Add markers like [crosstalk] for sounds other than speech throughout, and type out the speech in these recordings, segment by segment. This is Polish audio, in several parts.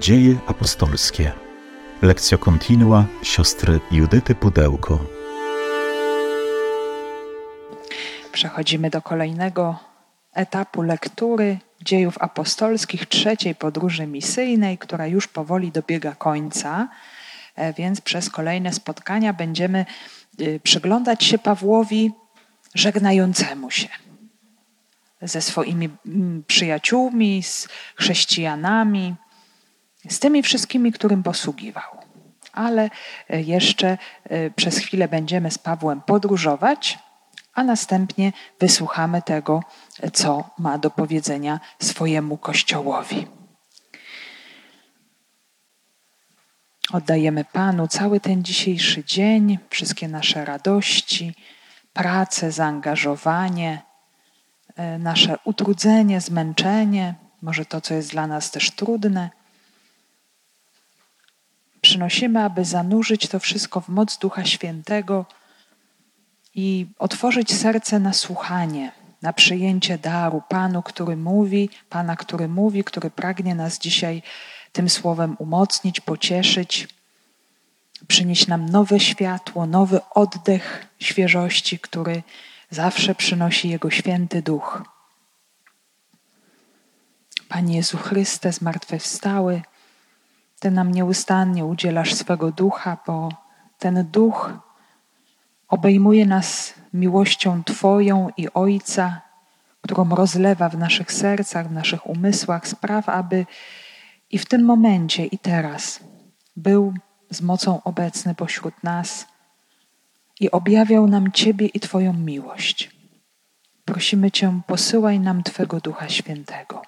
Dzieje apostolskie. Lekcja kontinua siostry Judyty Pudełko. Przechodzimy do kolejnego etapu lektury dziejów apostolskich, trzeciej podróży misyjnej, która już powoli dobiega końca, e, więc przez kolejne spotkania będziemy y, przyglądać się Pawłowi żegnającemu się ze swoimi mm, przyjaciółmi, z chrześcijanami, z tymi wszystkimi, którym posługiwał. Ale e, jeszcze e, przez chwilę będziemy z Pawłem podróżować, a następnie wysłuchamy tego, co ma do powiedzenia swojemu Kościołowi. Oddajemy Panu cały ten dzisiejszy dzień, wszystkie nasze radości, pracę, zaangażowanie, e, nasze utrudzenie, zmęczenie, może to, co jest dla nas też trudne. Przynosimy, aby zanurzyć to wszystko w moc Ducha Świętego i otworzyć serce na słuchanie, na przyjęcie daru Panu, który mówi, Pana, który mówi, który pragnie nas dzisiaj tym słowem umocnić, pocieszyć, przynieść nam nowe światło, nowy oddech świeżości, który zawsze przynosi Jego święty duch. Panie Jezu Chryste, zmartwychwstały, Ty nam nieustannie udzielasz swego ducha, bo ten duch obejmuje nas miłością Twoją i Ojca, którą rozlewa w naszych sercach, w naszych umysłach, spraw, aby i w tym momencie, i teraz był z mocą obecny pośród nas i objawiał nam Ciebie i Twoją miłość. Prosimy Cię, posyłaj nam Twego Ducha Świętego.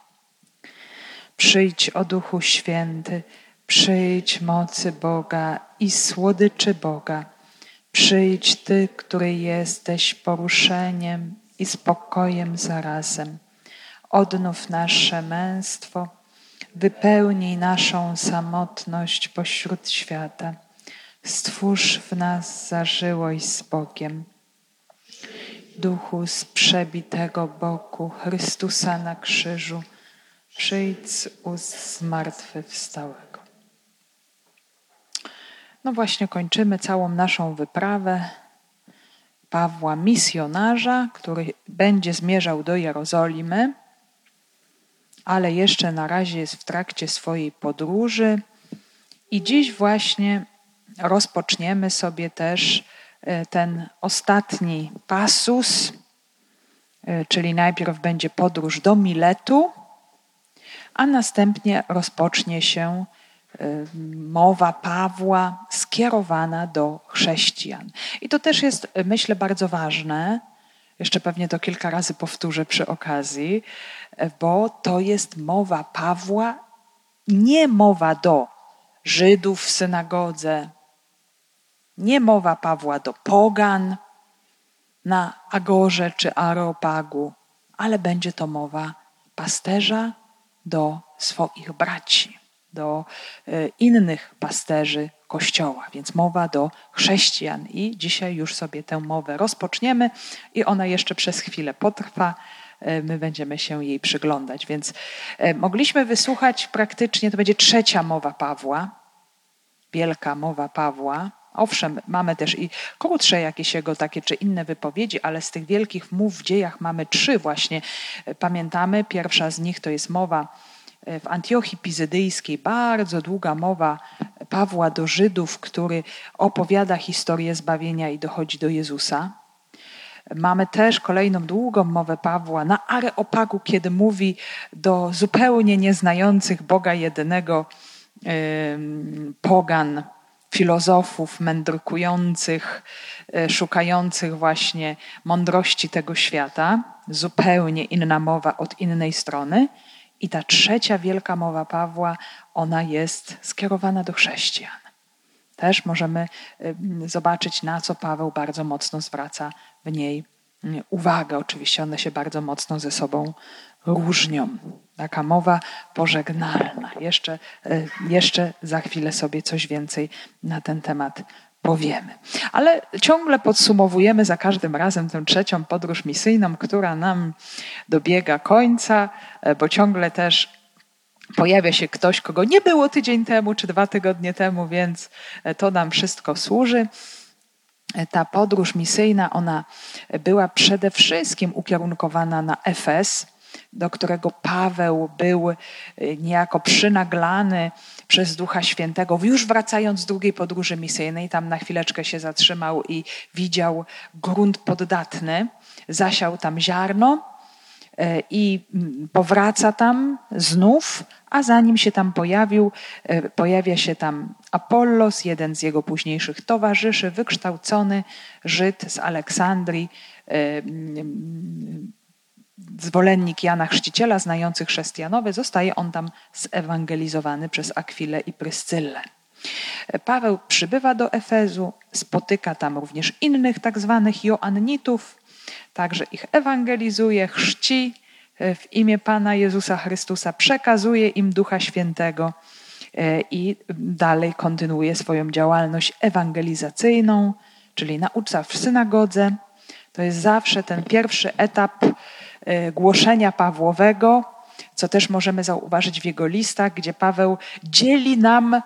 Przyjdź, o Duchu Święty, przyjdź mocy Boga i słodyczy Boga. Przyjdź Ty, który jesteś poruszeniem i spokojem zarazem. Odnów nasze męstwo, wypełnij naszą samotność pośród świata. Stwórz w nas zażyłość z Bogiem. Duchu z przebitego boku Chrystusa na krzyżu, przyjdź z ust zmartwychwstałego. No właśnie kończymy całą naszą wyprawę Pawła misjonarza, który będzie zmierzał do Jerozolimy, ale jeszcze na razie jest w trakcie swojej podróży. I dziś właśnie rozpoczniemy sobie też e, ten ostatni pasus, e, czyli najpierw będzie podróż do Miletu, a następnie rozpocznie się mowa Pawła skierowana do chrześcijan. I to też jest, myślę, bardzo ważne. Jeszcze pewnie to kilka razy powtórzę przy okazji, bo to jest mowa Pawła, nie mowa do Żydów w synagodze, nie mowa Pawła do pogan na Agorze czy Areopagu, ale będzie to mowa pasterza do swoich braci do e, innych pasterzy Kościoła, więc mowa do chrześcijan. I dzisiaj już sobie tę mowę rozpoczniemy i ona jeszcze przez chwilę potrwa. E, my będziemy się jej przyglądać. Więc e, mogliśmy wysłuchać praktycznie, to będzie trzecia mowa Pawła, wielka mowa Pawła. Owszem, mamy też i krótsze jakieś jego takie czy inne wypowiedzi, ale z tych wielkich mów w dziejach mamy trzy właśnie. Pamiętamy, pierwsza z nich to jest mowa w Antiochii Pizydyjskiej bardzo długa mowa Pawła do Żydów, który opowiada historię zbawienia i dochodzi do Jezusa. Mamy też kolejną długą mowę Pawła na Areopagu, kiedy mówi do zupełnie nieznających Boga jedynego pogan, filozofów mędrkujących, e, szukających właśnie mądrości tego świata. Zupełnie inna mowa od innej strony. I ta trzecia wielka mowa Pawła, ona jest skierowana do chrześcijan. Też możemy zobaczyć, na co Paweł bardzo mocno zwraca w niej uwagę. Oczywiście one się bardzo mocno ze sobą różnią. Taka mowa pożegnalna. Jeszcze, e, jeszcze za chwilę sobie coś więcej na ten temat powiemy. Ale ciągle podsumowujemy za każdym razem tę trzecią podróż misyjną, która nam dobiega końca, e, bo ciągle też pojawia się ktoś, kogo nie było tydzień temu czy dwa tygodnie temu, więc to nam wszystko służy. Ta podróż misyjna, ona była przede wszystkim ukierunkowana na Efes, do którego Paweł był y, niejako przynaglany przez Ducha Świętego, już wracając z drugiej podróży misyjnej, tam na chwileczkę się zatrzymał i widział grunt poddatny, zasiał tam ziarno y, i mm, powraca tam znów, a zanim się tam pojawił, y, pojawia się tam Apollos, jeden z jego późniejszych towarzyszy, wykształcony Żyd z Aleksandrii, mm, zwolennik Jana Chrzciciela, znający chrześcijanowy, zostaje on tam zewangelizowany przez Akwilę i Pryscyllę. Paweł przybywa do Efezu, spotyka tam również innych tak zwanych Joannitów, także ich ewangelizuje, chrzci w imię Pana Jezusa Chrystusa, przekazuje im Ducha Świętego e, i dalej kontynuuje swoją działalność ewangelizacyjną, czyli naucza w synagodze. To jest zawsze ten pierwszy etap E, głoszenia Pawłowego, co też możemy zauważyć w jego listach, gdzie Paweł dzieli nam, e,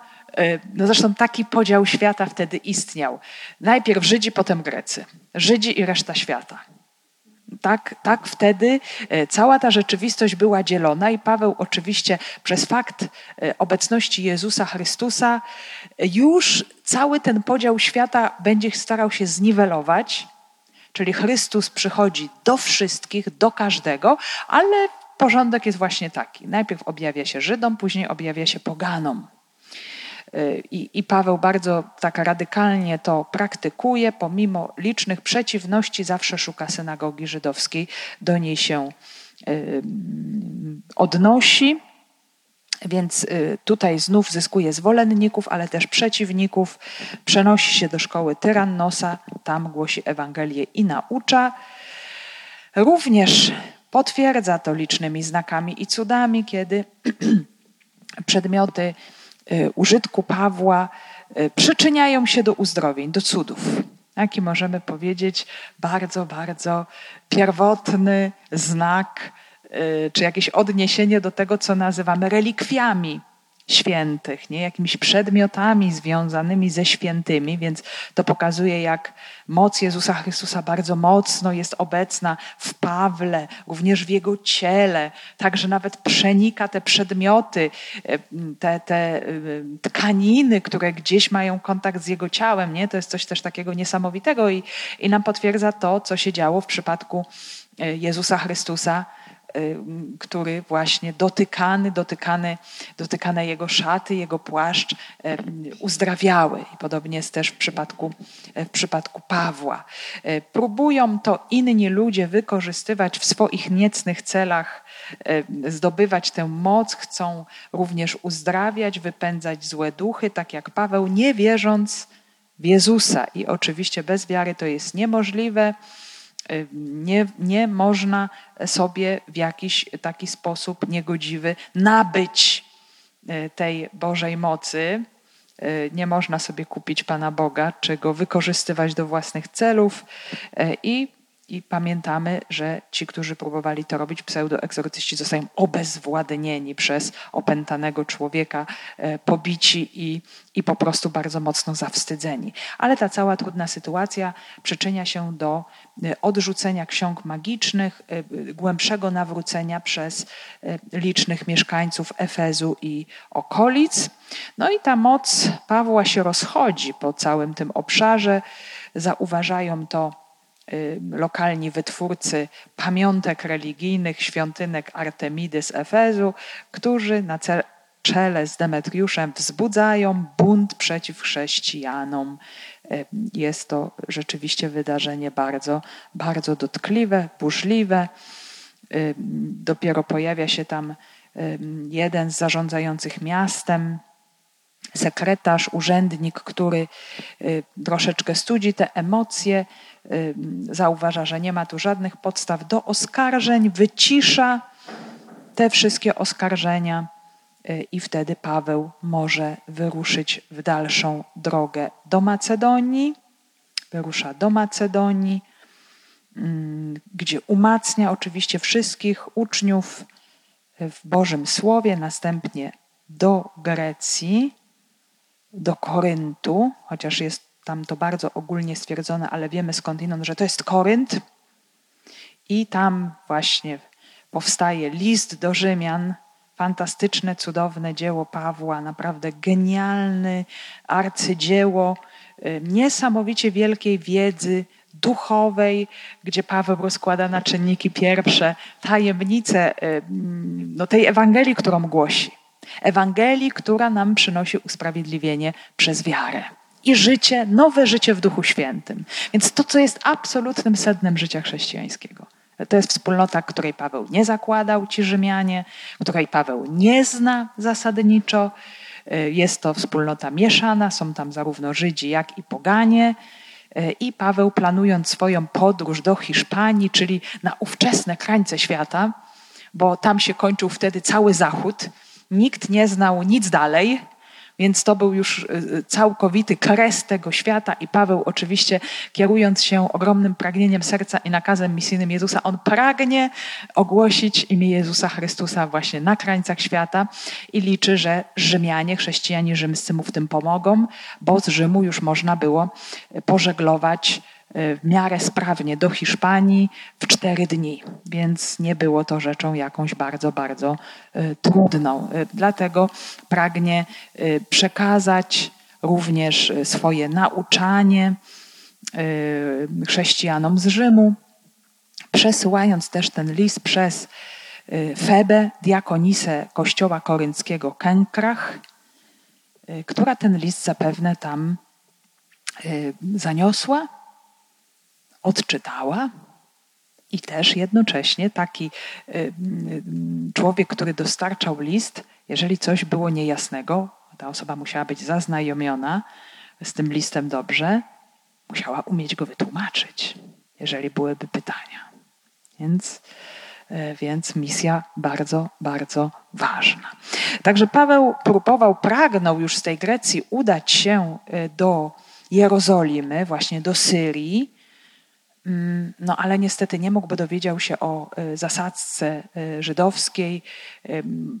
no zresztą taki podział świata wtedy istniał. Najpierw Żydzi, potem Grecy. Żydzi i reszta świata. Tak, tak wtedy e, cała ta rzeczywistość była dzielona, i Paweł oczywiście przez fakt obecności Jezusa Chrystusa już cały ten podział świata będzie starał się zniwelować Czyli Chrystus przychodzi do wszystkich, do każdego, ale porządek jest właśnie taki. Najpierw objawia się Żydom, później objawia się poganom. Y, I, I, Paweł bardzo tak radykalnie to praktykuje, pomimo licznych przeciwności, zawsze szuka synagogi żydowskiej, do niej się y, odnosi. Więc y, tutaj znów zyskuje zwolenników, ale też przeciwników. Przenosi się do szkoły Tyrannosa, tam głosi Ewangelię i naucza. Również potwierdza to licznymi znakami i cudami, kiedy [clears throat] przedmioty y, użytku Pawła y, przyczyniają się do uzdrowień, do cudów. Jaki możemy powiedzieć bardzo, bardzo pierwotny znak czy jakieś odniesienie do tego, co nazywamy relikwiami świętych, nie? jakimiś przedmiotami związanymi ze świętymi, więc to pokazuje, jak moc Jezusa Chrystusa bardzo mocno jest obecna w Pawle, również w jego ciele, także nawet przenika te przedmioty, y, te, te y, tkaniny, które gdzieś mają kontakt z jego ciałem. Nie? To jest coś też takiego niesamowitego i, i nam potwierdza to, co się działo w przypadku Jezusa Chrystusa Y, który właśnie dotykany, dotykany, dotykane jego szaty, jego płaszcz y, uzdrawiały. I podobnie jest też w przypadku, y, w przypadku Pawła. Próbują to inni ludzie wykorzystywać w swoich niecnych celach, zdobywać tę moc, chcą również uzdrawiać, wypędzać złe duchy, tak jak Paweł, nie wierząc w Jezusa. I oczywiście bez wiary to jest niemożliwe. Nie, nie można sobie w jakiś taki sposób niegodziwy nabyć e, tej Bożej mocy. E, nie można sobie kupić Pana Boga, czy go wykorzystywać do własnych celów. E, I i pamiętamy, że ci, którzy próbowali to robić, pseudoegzorcyści, zostają obezwładnieni przez opętanego człowieka, e, pobici i, i po prostu bardzo mocno zawstydzeni. Ale ta cała trudna sytuacja przyczynia się do e, odrzucenia ksiąg magicznych, e, głębszego nawrócenia przez licznych mieszkańców Efezu i okolic. No i ta moc Pawła się rozchodzi po całym tym obszarze. Zauważają to lokalni wytwórcy pamiątek religijnych, świątynek Artemidy z Efezu, którzy na czele z Demetriuszem wzbudzają bunt przeciw chrześcijanom. Jest to rzeczywiście wydarzenie bardzo, bardzo dotkliwe, burzliwe. Dopiero pojawia się tam jeden z zarządzających miastem, sekretarz, urzędnik, który troszeczkę studzi te emocje, zauważa, że nie ma tu żadnych podstaw do oskarżeń, wycisza te wszystkie oskarżenia y, i wtedy Paweł może wyruszyć w dalszą drogę do Macedonii. Wyrusza do Macedonii, gdzie umacnia oczywiście wszystkich uczniów w Bożym Słowie, następnie do Grecji, do Koryntu, chociaż jest tam to bardzo ogólnie stwierdzone, ale wiemy skądinąd, że to jest Korynt. I tam właśnie powstaje list do Rzymian, fantastyczne, cudowne dzieło Pawła, naprawdę genialny arcydzieło, niesamowicie wielkiej wiedzy duchowej, gdzie Paweł rozkłada na czynniki pierwsze tajemnice no, tej Ewangelii, którą głosi. Ewangelii, która nam przynosi usprawiedliwienie przez wiarę i życie, nowe życie w Duchu Świętym. Więc to, co jest absolutnym sednem życia chrześcijańskiego. To jest wspólnota, której Paweł nie zakładał, ci Rzymianie, której Paweł nie zna zasadniczo. Jest to wspólnota mieszana, są tam zarówno Żydzi, jak i poganie. I Paweł, planując swoją podróż do Hiszpanii, czyli na ówczesne krańce świata, bo tam się kończył wtedy cały Zachód, nikt nie znał nic dalej, więc to był już y, y, całkowity kres tego świata i Paweł oczywiście kierując się ogromnym pragnieniem serca i nakazem misyjnym Jezusa, on pragnie ogłosić imię Jezusa Chrystusa właśnie na krańcach świata i liczy, że Rzymianie, chrześcijanie rzymscy mu w tym pomogą, bo z Rzymu już można było pożeglować w miarę sprawnie do Hiszpanii w cztery dni, więc nie było to rzeczą jakąś bardzo, bardzo e, trudną. E, dlatego pragnie e, przekazać również swoje nauczanie chrześcijanom z Rzymu, przesyłając też ten list przez Febę, diakonisę kościoła korynckiego Kenkrach, która ten list zapewne tam zaniosła odczytała. I też jednocześnie taki y, y, człowiek, który dostarczał list, jeżeli coś było niejasnego, ta osoba musiała być zaznajomiona z tym listem dobrze, musiała umieć go wytłumaczyć, jeżeli byłyby pytania. Więc, y, więc misja bardzo, bardzo ważna. Także Paweł próbował, pragnął już z tej Grecji udać się do Jerozolimy, właśnie do Syrii, no ale niestety nie mógł, bo dowiedział się o y, zasadzce y, żydowskiej,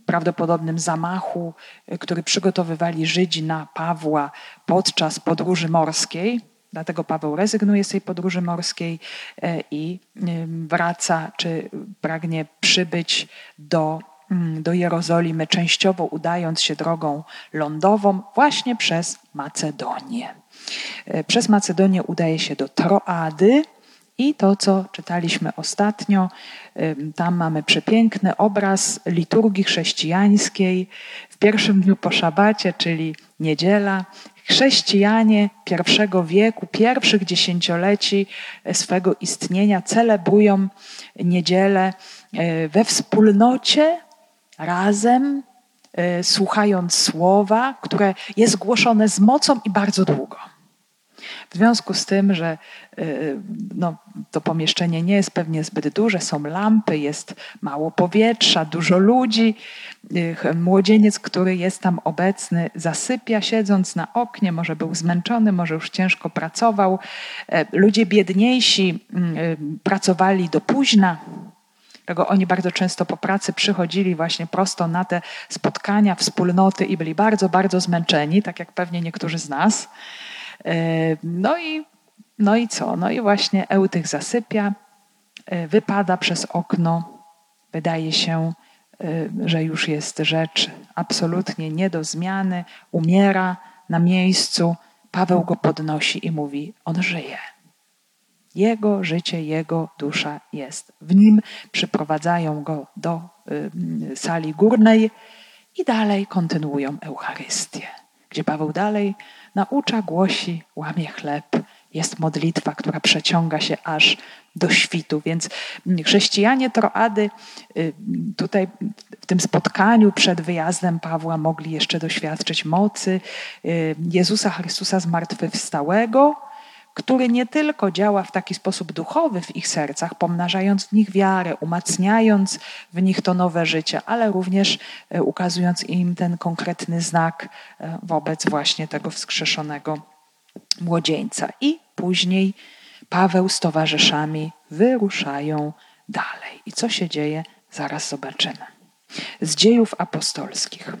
prawdopodobnym zamachu, y, który przygotowywali Żydzi na Pawła podczas podróży morskiej. Dlatego Paweł rezygnuje z tej podróży morskiej i wraca, czy pragnie przybyć do, mm, do Jerozolimy, częściowo udając się drogą lądową właśnie przez Macedonię. Przez Macedonię udaje się do Troady, i to, co czytaliśmy ostatnio, tam mamy przepiękny obraz liturgii chrześcijańskiej w pierwszym dniu po szabacie, czyli niedziela. Chrześcijanie pierwszego wieku, pierwszych dziesięcioleci swego istnienia celebrują niedzielę e, we wspólnocie, razem, e, słuchając słowa, które jest głoszone z mocą i bardzo długo. W związku z tym, że y, no, to pomieszczenie nie jest pewnie zbyt duże, są lampy, jest mało powietrza, dużo ludzi. Y, młodzieniec, który jest tam obecny, zasypia siedząc na oknie, może był zmęczony, może już ciężko pracował. E, ludzie biedniejsi mm, y, pracowali do późna, Dlatego oni bardzo często po pracy przychodzili właśnie prosto na te spotkania, wspólnoty i byli bardzo, bardzo zmęczeni, tak jak pewnie niektórzy z nas. E, no i, no i co? No i właśnie Eutych zasypia, e, wypada przez okno. Wydaje się, e, że już jest rzecz absolutnie nie do zmiany. Umiera na miejscu. Paweł go podnosi i mówi: On żyje. Jego życie, jego dusza jest w nim. Przyprowadzają go do sali górnej i dalej kontynuują Eucharystię, gdzie Paweł dalej Naucza, głosi, łamie chleb. Jest modlitwa, która przeciąga się aż do świtu. Więc chrześcijanie Troady y, tutaj w tym spotkaniu przed wyjazdem Pawła mogli jeszcze doświadczyć mocy y, Jezusa Chrystusa zmartwychwstałego, który nie tylko działa w taki sposób duchowy w ich sercach, pomnażając w nich wiarę, umacniając w nich to nowe życie, ale również e, ukazując im ten konkretny znak e, wobec właśnie tego wskrzeszonego młodzieńca. I później Paweł z towarzyszami wyruszają dalej. I co się dzieje, zaraz zobaczymy. z dziejów apostolskich.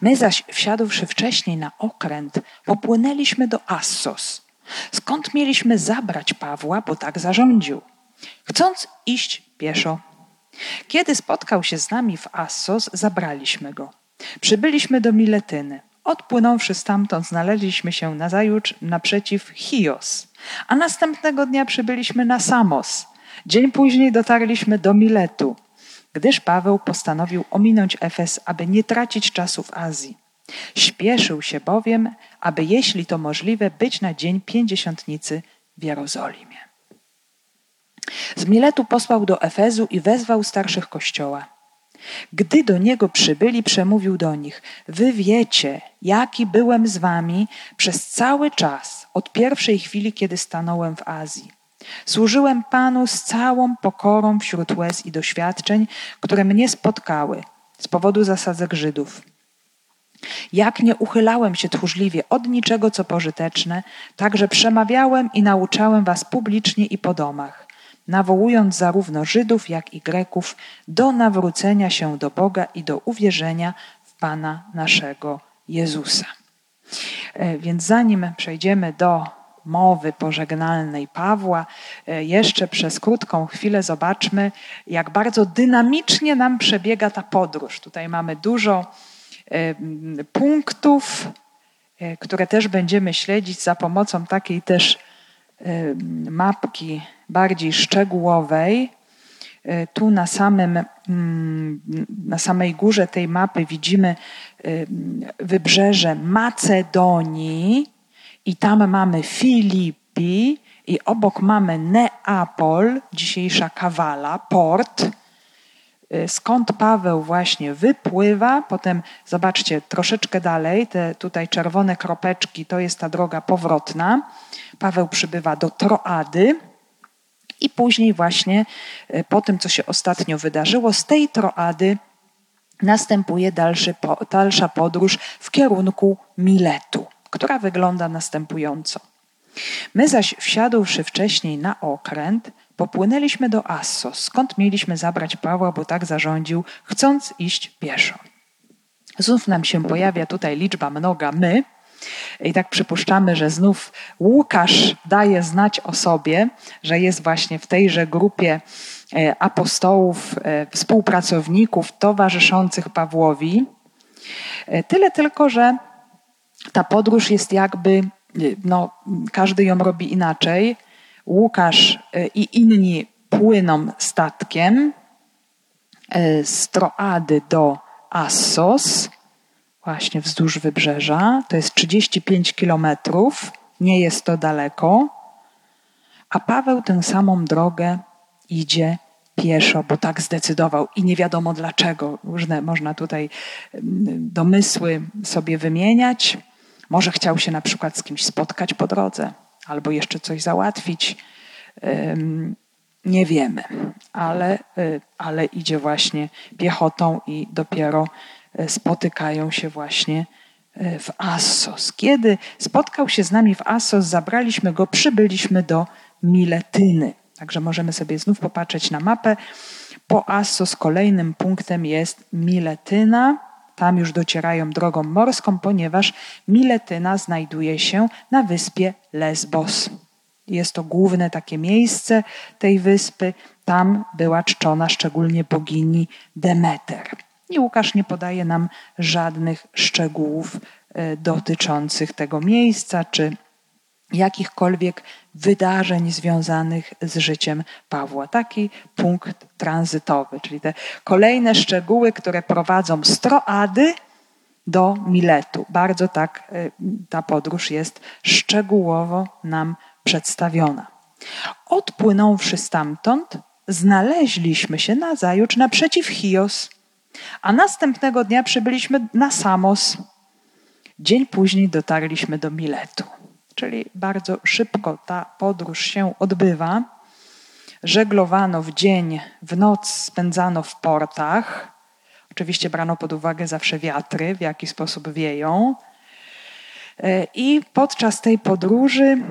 My zaś, wsiadłszy wcześniej na okręt, popłynęliśmy do Assos, skąd mieliśmy zabrać Pawła, bo tak zarządził, chcąc iść pieszo. Kiedy spotkał się z nami w Assos, zabraliśmy go. Przybyliśmy do Miletyny. Odpłynąwszy stamtąd, znaleźliśmy się nazajutrz naprzeciw Chios, a następnego dnia przybyliśmy na Samos. Dzień później dotarliśmy do Miletu gdyż Paweł postanowił ominąć Efes, aby nie tracić czasu w Azji. Śpieszył się bowiem, aby jeśli to możliwe, być na dzień pięćdziesiątnicy w Jerozolimie. Z Miletu posłał do Efezu i wezwał starszych kościoła. Gdy do niego przybyli, przemówił do nich: Wy wiecie, jaki byłem z wami przez cały czas, od pierwszej chwili, kiedy stanąłem w Azji Służyłem Panu z całą pokorą wśród łez i doświadczeń, które mnie spotkały z powodu zasadzek Żydów. Jak nie uchylałem się tchórzliwie od niczego, co pożyteczne, także przemawiałem i nauczałem was publicznie i po domach, nawołując zarówno Żydów, jak i Greków do nawrócenia się do Boga i do uwierzenia w Pana naszego Jezusa. E, więc zanim przejdziemy do mowy pożegnalnej Pawła, e, jeszcze przez krótką chwilę zobaczmy, jak bardzo dynamicznie nam przebiega ta podróż. Tutaj mamy dużo e, punktów, e, które też będziemy śledzić za pomocą takiej też mapki bardziej szczegółowej. Tu na, samym, na samej górze tej mapy widzimy wybrzeże Macedonii, i tam mamy Filipi i obok mamy Neapol, dzisiejsza Kawala, port, y, skąd Paweł właśnie wypływa. Potem zobaczcie troszeczkę dalej, te tutaj czerwone kropeczki to jest ta droga powrotna. Paweł przybywa do Troady. I później właśnie y, po tym, co się ostatnio wydarzyło, z tej Troady następuje dalszy, dalsza podróż w kierunku Miletu która wygląda następująco. My zaś wsiadłszy wcześniej na okręt, popłynęliśmy do Assos, skąd mieliśmy zabrać Pawła, bo tak zarządził, chcąc iść pieszo. Znów nam się pojawia tutaj liczba mnoga my, i tak przypuszczamy, że znów Łukasz daje znać o sobie, że jest właśnie w tejże grupie e, apostołów, e, współpracowników towarzyszących Pawłowi. E, tyle tylko, że ta podróż jest jakby, no, każdy ją robi inaczej. Łukasz y, i inni płyną statkiem y, z Troady do Assos, właśnie wzdłuż wybrzeża. To jest 35 kilometrów, nie jest to daleko. A Paweł tę samą drogę idzie pieszo, bo tak zdecydował i nie wiadomo dlaczego. Różne można tutaj domysły sobie wymieniać. Może chciał się na przykład z kimś spotkać po drodze, albo jeszcze coś załatwić. Nie wiemy, ale, y, ale idzie właśnie piechotą i dopiero y, spotykają się właśnie y, w Assos. Kiedy spotkał się z nami w Assos, zabraliśmy go, przybyliśmy do Miletyny. Także możemy sobie znów popatrzeć na mapę. Po Assos kolejnym punktem jest Miletyna. Tam już docierają drogą morską, ponieważ Miletyna znajduje się na wyspie Lesbos. Jest to główne takie miejsce tej wyspy. Tam była czczona szczególnie bogini Demeter. I Łukasz nie podaje nam żadnych szczegółów e, dotyczących tego miejsca czy jakichkolwiek wydarzeń związanych z życiem Pawła. Taki punkt tranzytowy, czyli te kolejne szczegóły, które prowadzą z Troady do Miletu. Bardzo tak y, ta podróż jest szczegółowo nam przedstawiona. Odpłynąwszy stamtąd, znaleźliśmy się na zajutrz naprzeciw Chios, a następnego dnia przybyliśmy na Samos. Dzień później dotarliśmy do Miletu czyli bardzo szybko ta podróż się odbywa. Żeglowano w dzień, w noc spędzano w portach. Oczywiście brano pod uwagę zawsze wiatry, w jaki sposób wieją. E, I podczas tej podróży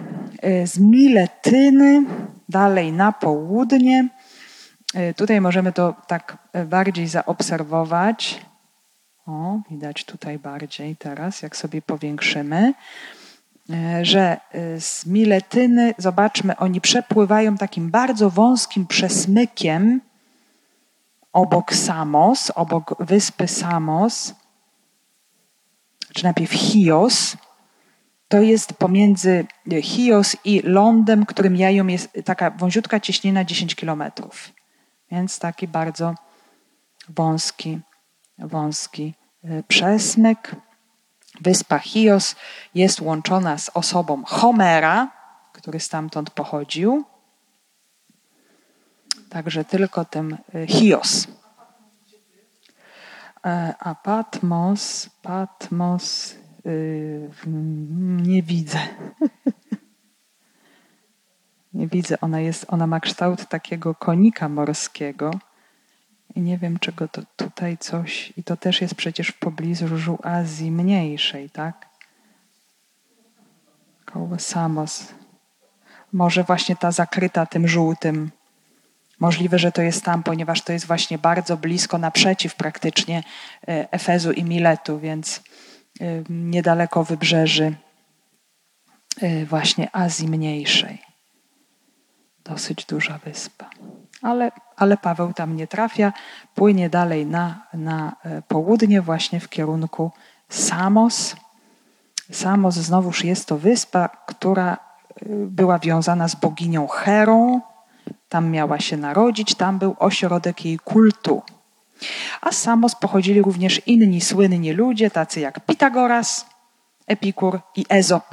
e, z Miletyny dalej na południe tutaj możemy to tak bardziej zaobserwować. O, widać tutaj bardziej teraz, jak sobie powiększymy, że z Miletyny, zobaczmy, oni przepływają takim bardzo wąskim przesmykiem obok Samos, obok wyspy Samos, czy najpierw Chios, to jest pomiędzy Chios i lądem, którym jają jest taka wąziutka cieśnina 10 kilometrów. Więc taki bardzo wąski, wąski e, przesmyk. Wyspa Chios jest łączona z osobą Homera, który stamtąd pochodził. Także tylko tym e, Chios. E, a Patmos, Patmos yy, nie widzę. [laughs] nie widzę. Ona, jest, ona ma kształt takiego konika morskiego. I nie wiem, czego to tutaj coś. I to też jest przecież w pobliżu Azji Mniejszej, tak? Koło Samos. Może właśnie ta zakryta tym żółtym Możliwe, że to jest tam, ponieważ to jest właśnie bardzo blisko naprzeciw praktycznie e, Efezu i Miletu, więc e, niedaleko wybrzeży e, właśnie Azji Mniejszej. Dosyć duża wyspa. Ale, ale Paweł tam nie trafia, płynie dalej na, na południe, właśnie w kierunku Samos. Samos znowuż jest to wyspa, która była wiązana z boginią Herą, tam miała się narodzić, tam był ośrodek jej kultu. A z Samos pochodzili również inni słynni ludzie, tacy jak Pitagoras, Epikur i Ezop.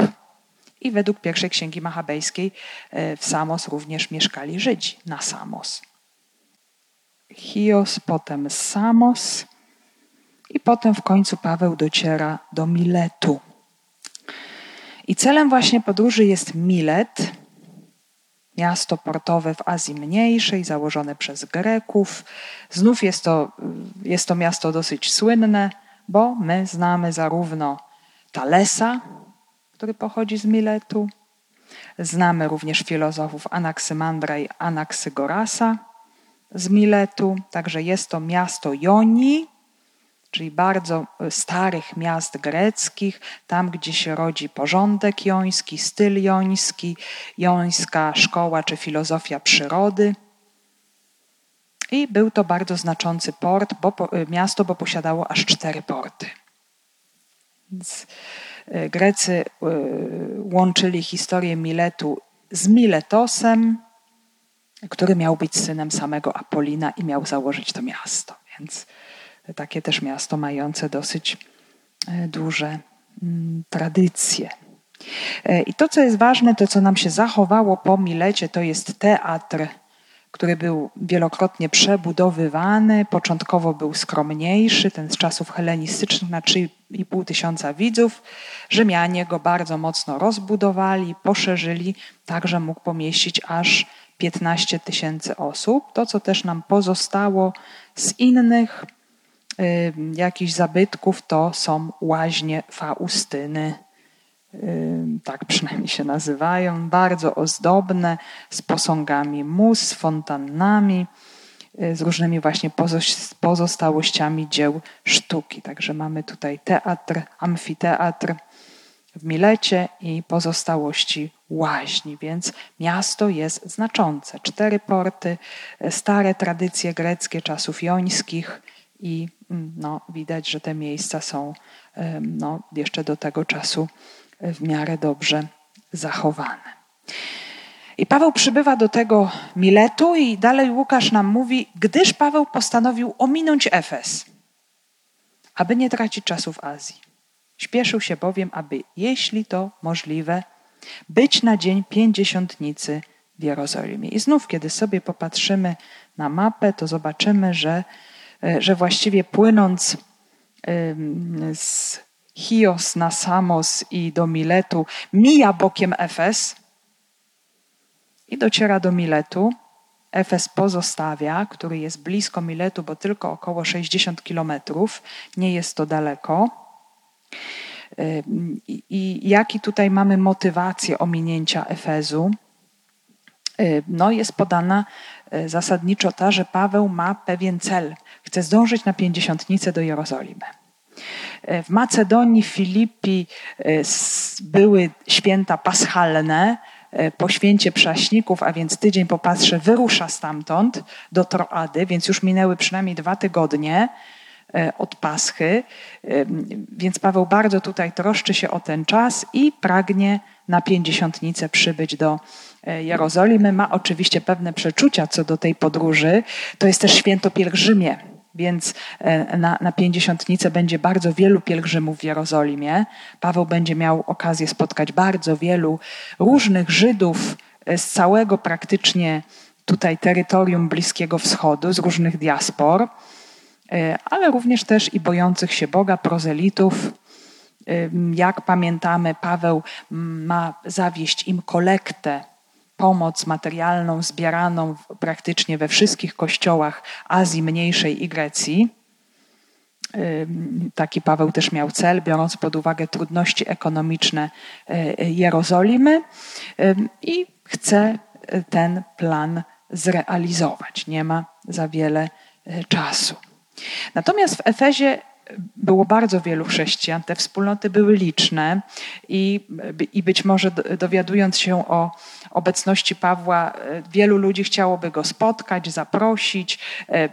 I według pierwszej księgi machabejskiej e, w Samos również mieszkali Żydzi na Samos. Chios, potem Samos i potem w końcu Paweł dociera do Miletu. I celem właśnie podróży jest Milet, miasto portowe w Azji Mniejszej, założone przez Greków. Znów jest to, jest to miasto dosyć słynne, bo my znamy zarówno Talesa, który pochodzi z Miletu, znamy również filozofów Anaksymandra i Anaksygorasa z Miletu, także jest to miasto Jonii, czyli bardzo e, starych miast greckich, tam gdzie się rodzi porządek joński, styl joński, jońska szkoła czy filozofia przyrody. I był to bardzo znaczący port, bo, e, miasto, bo posiadało aż cztery porty. Więc Grecy łączyli historię Miletu z Miletosem, który miał być synem samego Apolina i miał założyć to miasto. Więc takie też miasto mające dosyć e, duże mm, tradycje. E, I to, co jest ważne, to co nam się zachowało po Milecie, to jest teatr, który był wielokrotnie przebudowywany. Początkowo był skromniejszy, ten z czasów helenistycznych na 3,5 tysiąca widzów. Rzymianie go bardzo mocno rozbudowali, poszerzyli, tak że mógł pomieścić aż 15 tysięcy osób. To, co też nam pozostało z innych jakichś zabytków to są łaźnie Faustyny. Tak przynajmniej się nazywają, bardzo ozdobne, z posągami mus, fontannami, y, z różnymi właśnie pozostałościami dzieł sztuki. Także mamy tutaj teatr, amfiteatr w Milecie i pozostałości łaźni, więc miasto jest znaczące. Cztery porty, stare tradycje greckie czasów jońskich i Mm, no, widać, że te miejsca są no, jeszcze do tego czasu w miarę dobrze zachowane. I Paweł przybywa do tego Miletu i dalej Łukasz nam mówi, gdyż Paweł postanowił ominąć Efes, aby nie tracić czasu w Azji. Śpieszył się bowiem, aby, jeśli to możliwe, być na dzień pięćdziesiątnicy w Jerozolimie. I znów, kiedy sobie popatrzymy na mapę, to zobaczymy, że E, że właściwie płynąc z Chios na Samos i do Miletu, mija bokiem Efes i dociera do Miletu. Efes pozostawia, który jest blisko Miletu, bo tylko około 60 kilometrów, nie jest to daleko. I, jaki tutaj mamy motywację ominięcia Efezu? No, jest podana zasadniczo ta, że Paweł ma pewien cel. Chce zdążyć na pięćdziesiątnicę do Jerozolimy. W Macedonii, w Filipi były święta paschalne, po święcie prześników, a więc tydzień po Pasrze, wyrusza stamtąd do Troady, więc już minęły przynajmniej dwa tygodnie. E, od Paschy. E, więc Paweł bardzo tutaj troszczy się o ten czas i pragnie na pięćdziesiątnicę przybyć do e, Jerozolimy. Ma oczywiście pewne przeczucia co do tej podróży. To jest też święto pielgrzymie, więc na, na pięćdziesiątnicę będzie bardzo wielu pielgrzymów w Jerozolimie. Paweł będzie miał okazję spotkać bardzo wielu różnych Żydów z całego praktycznie tutaj terytorium Bliskiego Wschodu, z różnych diaspor. E, ale również też i bojących się Boga, prozelitów. E, jak pamiętamy, Paweł ma zawieść im kolektę, pomoc materialną zbieraną praktycznie we wszystkich kościołach Azji Mniejszej i Grecji. E, taki Paweł też miał cel, biorąc pod uwagę trudności ekonomiczne Jerozolimy i chce ten plan zrealizować. Nie ma za wiele czasu. Natomiast w Efezie było bardzo wielu chrześcijan, te wspólnoty były liczne i, i być może dowiadując się o obecności Pawła, wielu ludzi chciałoby go spotkać, zaprosić, e,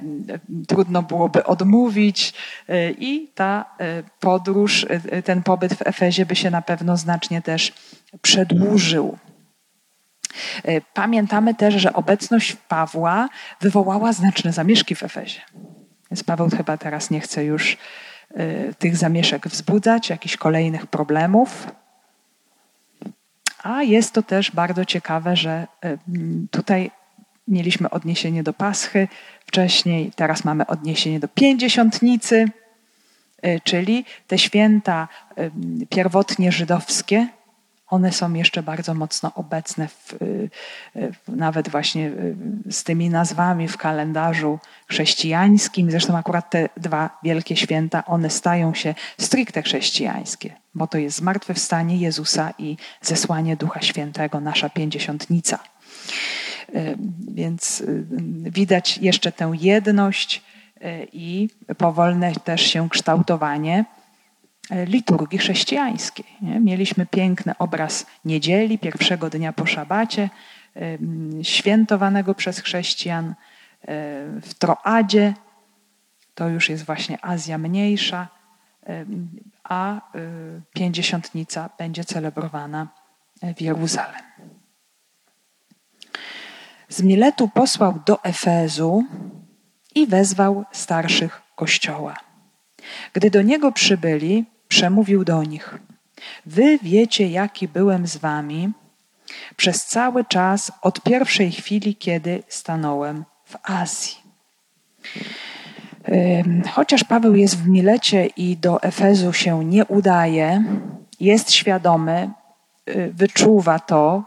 trudno byłoby odmówić e, i ta e, podróż, ten pobyt w Efezie by się na pewno znacznie też przedłużył. Pamiętamy też, że obecność Pawła wywołała znaczne zamieszki w Efezie. Więc Paweł chyba teraz nie chce już tych zamieszek wzbudzać, jakichś kolejnych problemów. A jest to też bardzo ciekawe, że y, tutaj mieliśmy odniesienie do Paschy wcześniej, teraz mamy odniesienie do Pięćdziesiątnicy, y, czyli te święta pierwotnie żydowskie, one są jeszcze bardzo mocno obecne, w, y, nawet właśnie y, z tymi nazwami w kalendarzu chrześcijańskim. Zresztą akurat te dwa wielkie święta, one stają się stricte chrześcijańskie, bo to jest zmartwychwstanie Jezusa i zesłanie Ducha Świętego, nasza pięćdziesiątnica. Y, więc widać jeszcze tę jedność i powolne też się kształtowanie liturgii chrześcijańskiej. Nie? Mieliśmy piękny obraz niedzieli, pierwszego dnia po szabacie, świętowanego przez chrześcijan e, w Troadzie. To już jest właśnie Azja Mniejsza, a e, pięćdziesiątnica będzie celebrowana w Jeruzalem. Z Miletu posłał do Efezu i wezwał starszych kościoła. Gdy do niego przybyli, przemówił do nich: Wy wiecie, jaki byłem z wami przez cały czas od pierwszej chwili, kiedy stanąłem w Azji. Chociaż Paweł jest w Milecie i do Efezu się nie udaje, jest świadomy, y, wyczuwa to,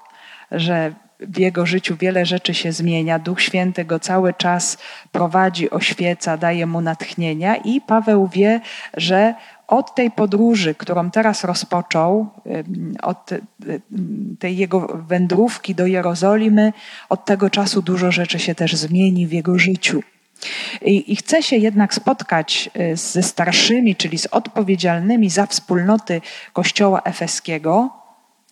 że w jego życiu wiele rzeczy się zmienia. Duch Święty go cały czas prowadzi, oświeca, daje mu natchnienia i Paweł wie, że od tej podróży, którą teraz rozpoczął, od tej jego wędrówki do Jerozolimy, od tego czasu dużo rzeczy się też zmieni w jego życiu. I, I, chce się jednak spotkać e, ze starszymi, czyli z odpowiedzialnymi za wspólnoty Kościoła Efeskiego,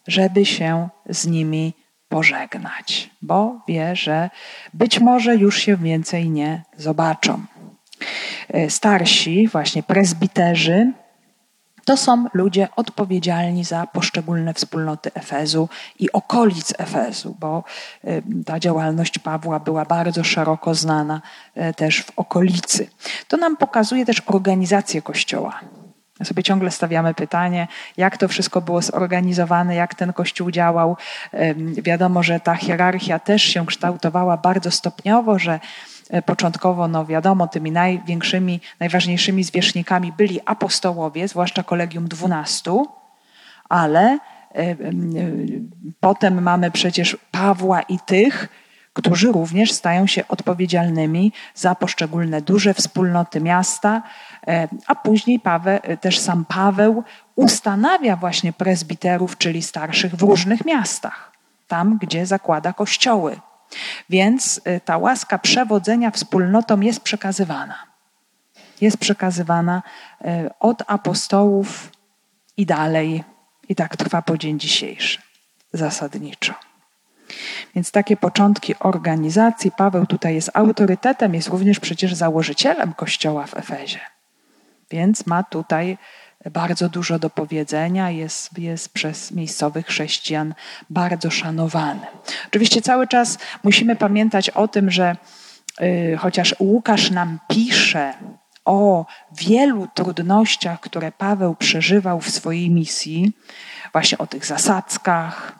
żeby się z nimi pożegnać, bo wie, że być może już się więcej nie zobaczą. E, starsi, właśnie prezbiterzy, to są ludzie odpowiedzialni za poszczególne wspólnoty Efezu i okolic Efezu, bo e, ta działalność Pawła była bardzo szeroko znana e, też w okolicy. To nam pokazuje też organizację Kościoła. Sobie ciągle stawiamy pytanie, jak to wszystko było zorganizowane, jak ten kościół działał. Wiadomo, że ta hierarchia też się kształtowała bardzo stopniowo, że początkowo, no wiadomo, tymi największymi, najważniejszymi zwierzchnikami byli apostołowie, zwłaszcza kolegium dwunastu, ale potem mamy przecież Pawła i tych, którzy również stają się odpowiedzialnymi za poszczególne duże wspólnoty miasta, e, a później Paweł, e, też sam Paweł ustanawia właśnie prezbiterów, czyli starszych w różnych miastach, tam gdzie zakłada kościoły. Więc y, ta łaska przewodzenia wspólnotą jest przekazywana. Jest przekazywana y, od apostołów i dalej. I tak trwa po dzień dzisiejszy, zasadniczo. Więc takie początki organizacji. Paweł tutaj jest autorytetem, jest również przecież założycielem kościoła w Efezie. Więc ma tutaj bardzo dużo do powiedzenia, jest, jest przez miejscowych chrześcijan bardzo szanowany. Oczywiście cały czas musimy pamiętać o tym, że y, chociaż Łukasz nam pisze o wielu trudnościach, które Paweł przeżywał w swojej misji, właśnie o tych zasadzkach,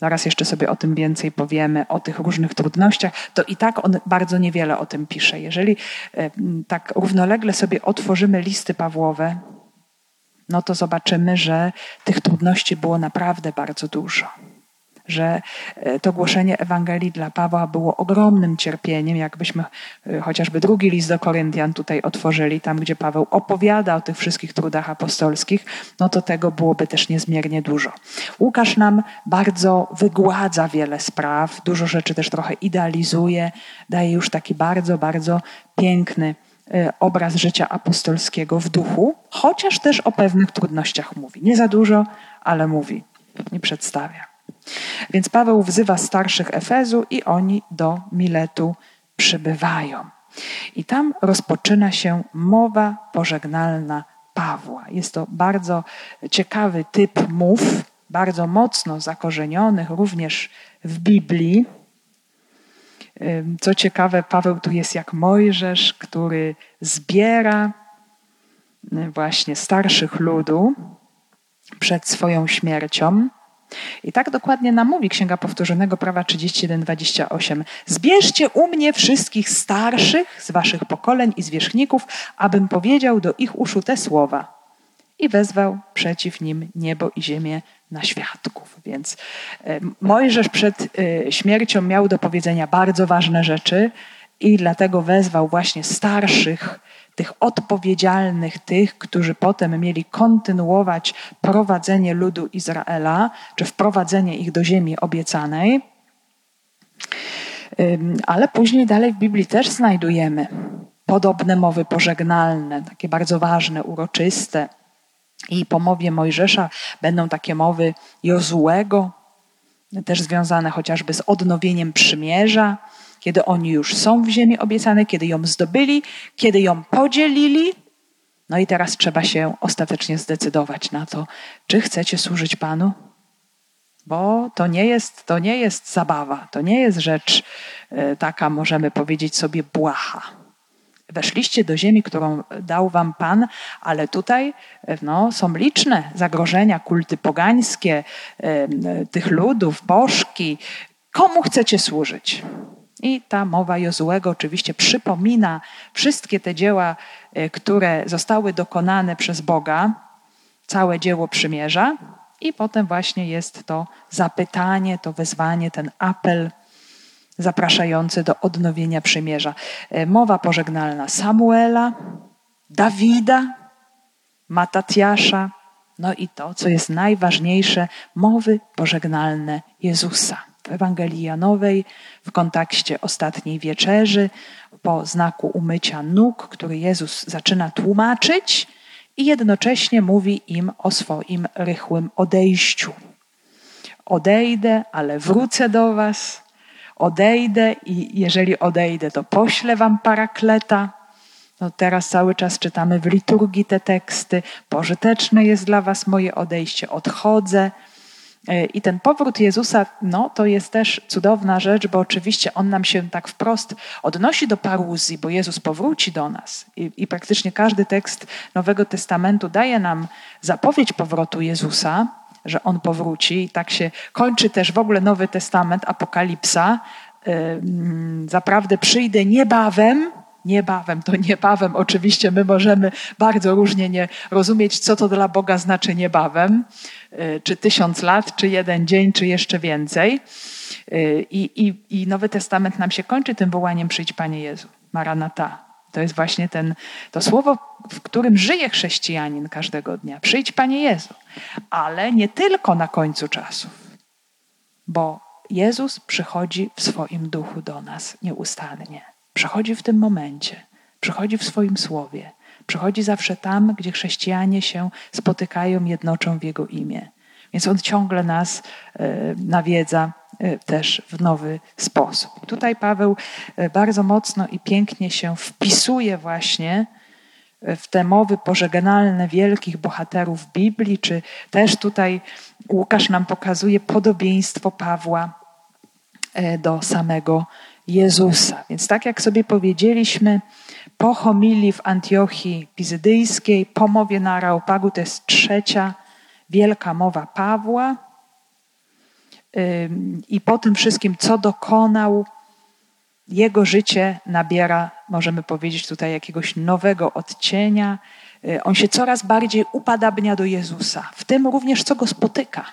zaraz jeszcze sobie o tym więcej powiemy, o tych różnych trudnościach, to i tak on bardzo niewiele o tym pisze. Jeżeli y, tak równolegle sobie otworzymy listy Pawłowe, no to zobaczymy, że tych trudności było naprawdę bardzo dużo. Że e, to głoszenie Ewangelii dla Pawła było ogromnym cierpieniem, jakbyśmy e, chociażby drugi list do Koryntian tutaj otworzyli, tam gdzie Paweł opowiada o tych wszystkich trudach apostolskich, no to tego byłoby też niezmiernie dużo. Łukasz nam bardzo wygładza wiele spraw, dużo rzeczy też trochę idealizuje, daje już taki bardzo, bardzo piękny obraz życia apostolskiego w duchu, chociaż też o pewnych trudnościach mówi. Nie za dużo, ale mówi i przedstawia. Więc Paweł wzywa starszych Efezu i oni do Miletu przybywają. I tam rozpoczyna się mowa pożegnalna Pawła. Jest to bardzo ciekawy typ mów, bardzo mocno zakorzenionych również w Biblii. Co ciekawe, Paweł tu jest jak Mojżesz, który zbiera właśnie starszych ludu przed swoją śmiercią. I tak dokładnie nam mówi Księga Powtórzonego Prawa 31:28. Zbierzcie u mnie wszystkich starszych z waszych pokoleń i zwierzchników, abym powiedział do ich uszu te słowa. I wezwał przeciw nim niebo i ziemię na świadków. Więc Mojżesz przed e, śmiercią miał do powiedzenia bardzo ważne rzeczy i dlatego wezwał właśnie starszych, tych odpowiedzialnych, tych, którzy potem mieli kontynuować prowadzenie ludu Izraela, czy wprowadzenie ich do ziemi obiecanej. Ale później dalej w Biblii też znajdujemy podobne mowy pożegnalne, takie bardzo ważne, uroczyste. I po mowie Mojżesza będą takie mowy Jozułego, też związane chociażby z odnowieniem przymierza, kiedy oni już są w ziemi obiecanej, kiedy ją zdobyli, kiedy ją podzielili. No i teraz trzeba się ostatecznie zdecydować na to, czy chcecie służyć Panu, bo to nie jest, to nie jest zabawa, to nie jest rzecz e, taka, możemy powiedzieć sobie, błaha. Weszliście do ziemi, którą dał wam Pan, ale tutaj no, są liczne zagrożenia, kulty pogańskie tych ludów, bożki. Komu chcecie służyć? I ta mowa Jozułego oczywiście przypomina wszystkie te dzieła, e, które zostały dokonane przez Boga, całe dzieło przymierza, i potem właśnie jest to zapytanie, to wezwanie, ten apel zapraszający do odnowienia przymierza. E, mowa pożegnalna Samuela, Dawida, Matatiasza, no i to, co jest najważniejsze, mowy pożegnalne Jezusa. W Ewangelii Janowej, w kontekście ostatniej wieczerzy, po znaku umycia nóg, który Jezus zaczyna tłumaczyć i jednocześnie mówi im o swoim rychłym odejściu. Odejdę, ale wrócę do Was, odejdę i jeżeli odejdę, to poślę wam parakleta. No teraz cały czas czytamy w liturgii te teksty. Pożyteczne jest dla was moje odejście, odchodzę. E, I ten powrót Jezusa, no to jest też cudowna rzecz, bo oczywiście on nam się tak wprost odnosi do paruzji, bo Jezus powróci do nas. I, I, praktycznie każdy tekst Nowego Testamentu daje nam zapowiedź powrotu Jezusa że On powróci. I tak się kończy też w ogóle Nowy Testament, Apokalipsa. Zaprawdę przyjdę niebawem, niebawem, to niebawem oczywiście my możemy bardzo różnie nie rozumieć, co to dla Boga znaczy niebawem, y, czy tysiąc lat, czy jeden dzień, czy jeszcze więcej. Y, I, i, I Nowy Testament nam się kończy tym wołaniem przyjdź Panie Jezu, Maranata, to jest właśnie ten, to słowo, w którym żyje chrześcijanin każdego dnia. Przyjdź, Panie Jezu. Ale nie tylko na końcu czasów, bo Jezus przychodzi w swoim duchu do nas nieustannie. Przychodzi w tym momencie, przychodzi w swoim słowie, przychodzi zawsze tam, gdzie chrześcijanie się spotykają, jednoczą w Jego imię. Więc On ciągle nas e, nawiedza też w nowy sposób. Tutaj Paweł e, bardzo mocno i pięknie się wpisuje właśnie w te mowy pożegnalne wielkich bohaterów Biblii, czy też tutaj Łukasz nam pokazuje podobieństwo Pawła do samego Jezusa. Więc tak jak sobie powiedzieliśmy, po homilii w Antiochii Pizydyjskiej, po mowie na Areopagu, to jest trzecia wielka mowa Pawła. I po tym wszystkim, co dokonał, jego życie nabiera, możemy powiedzieć tutaj, jakiegoś nowego odcienia. Y, on się coraz bardziej upadabnia do Jezusa, w tym również, co go spotyka.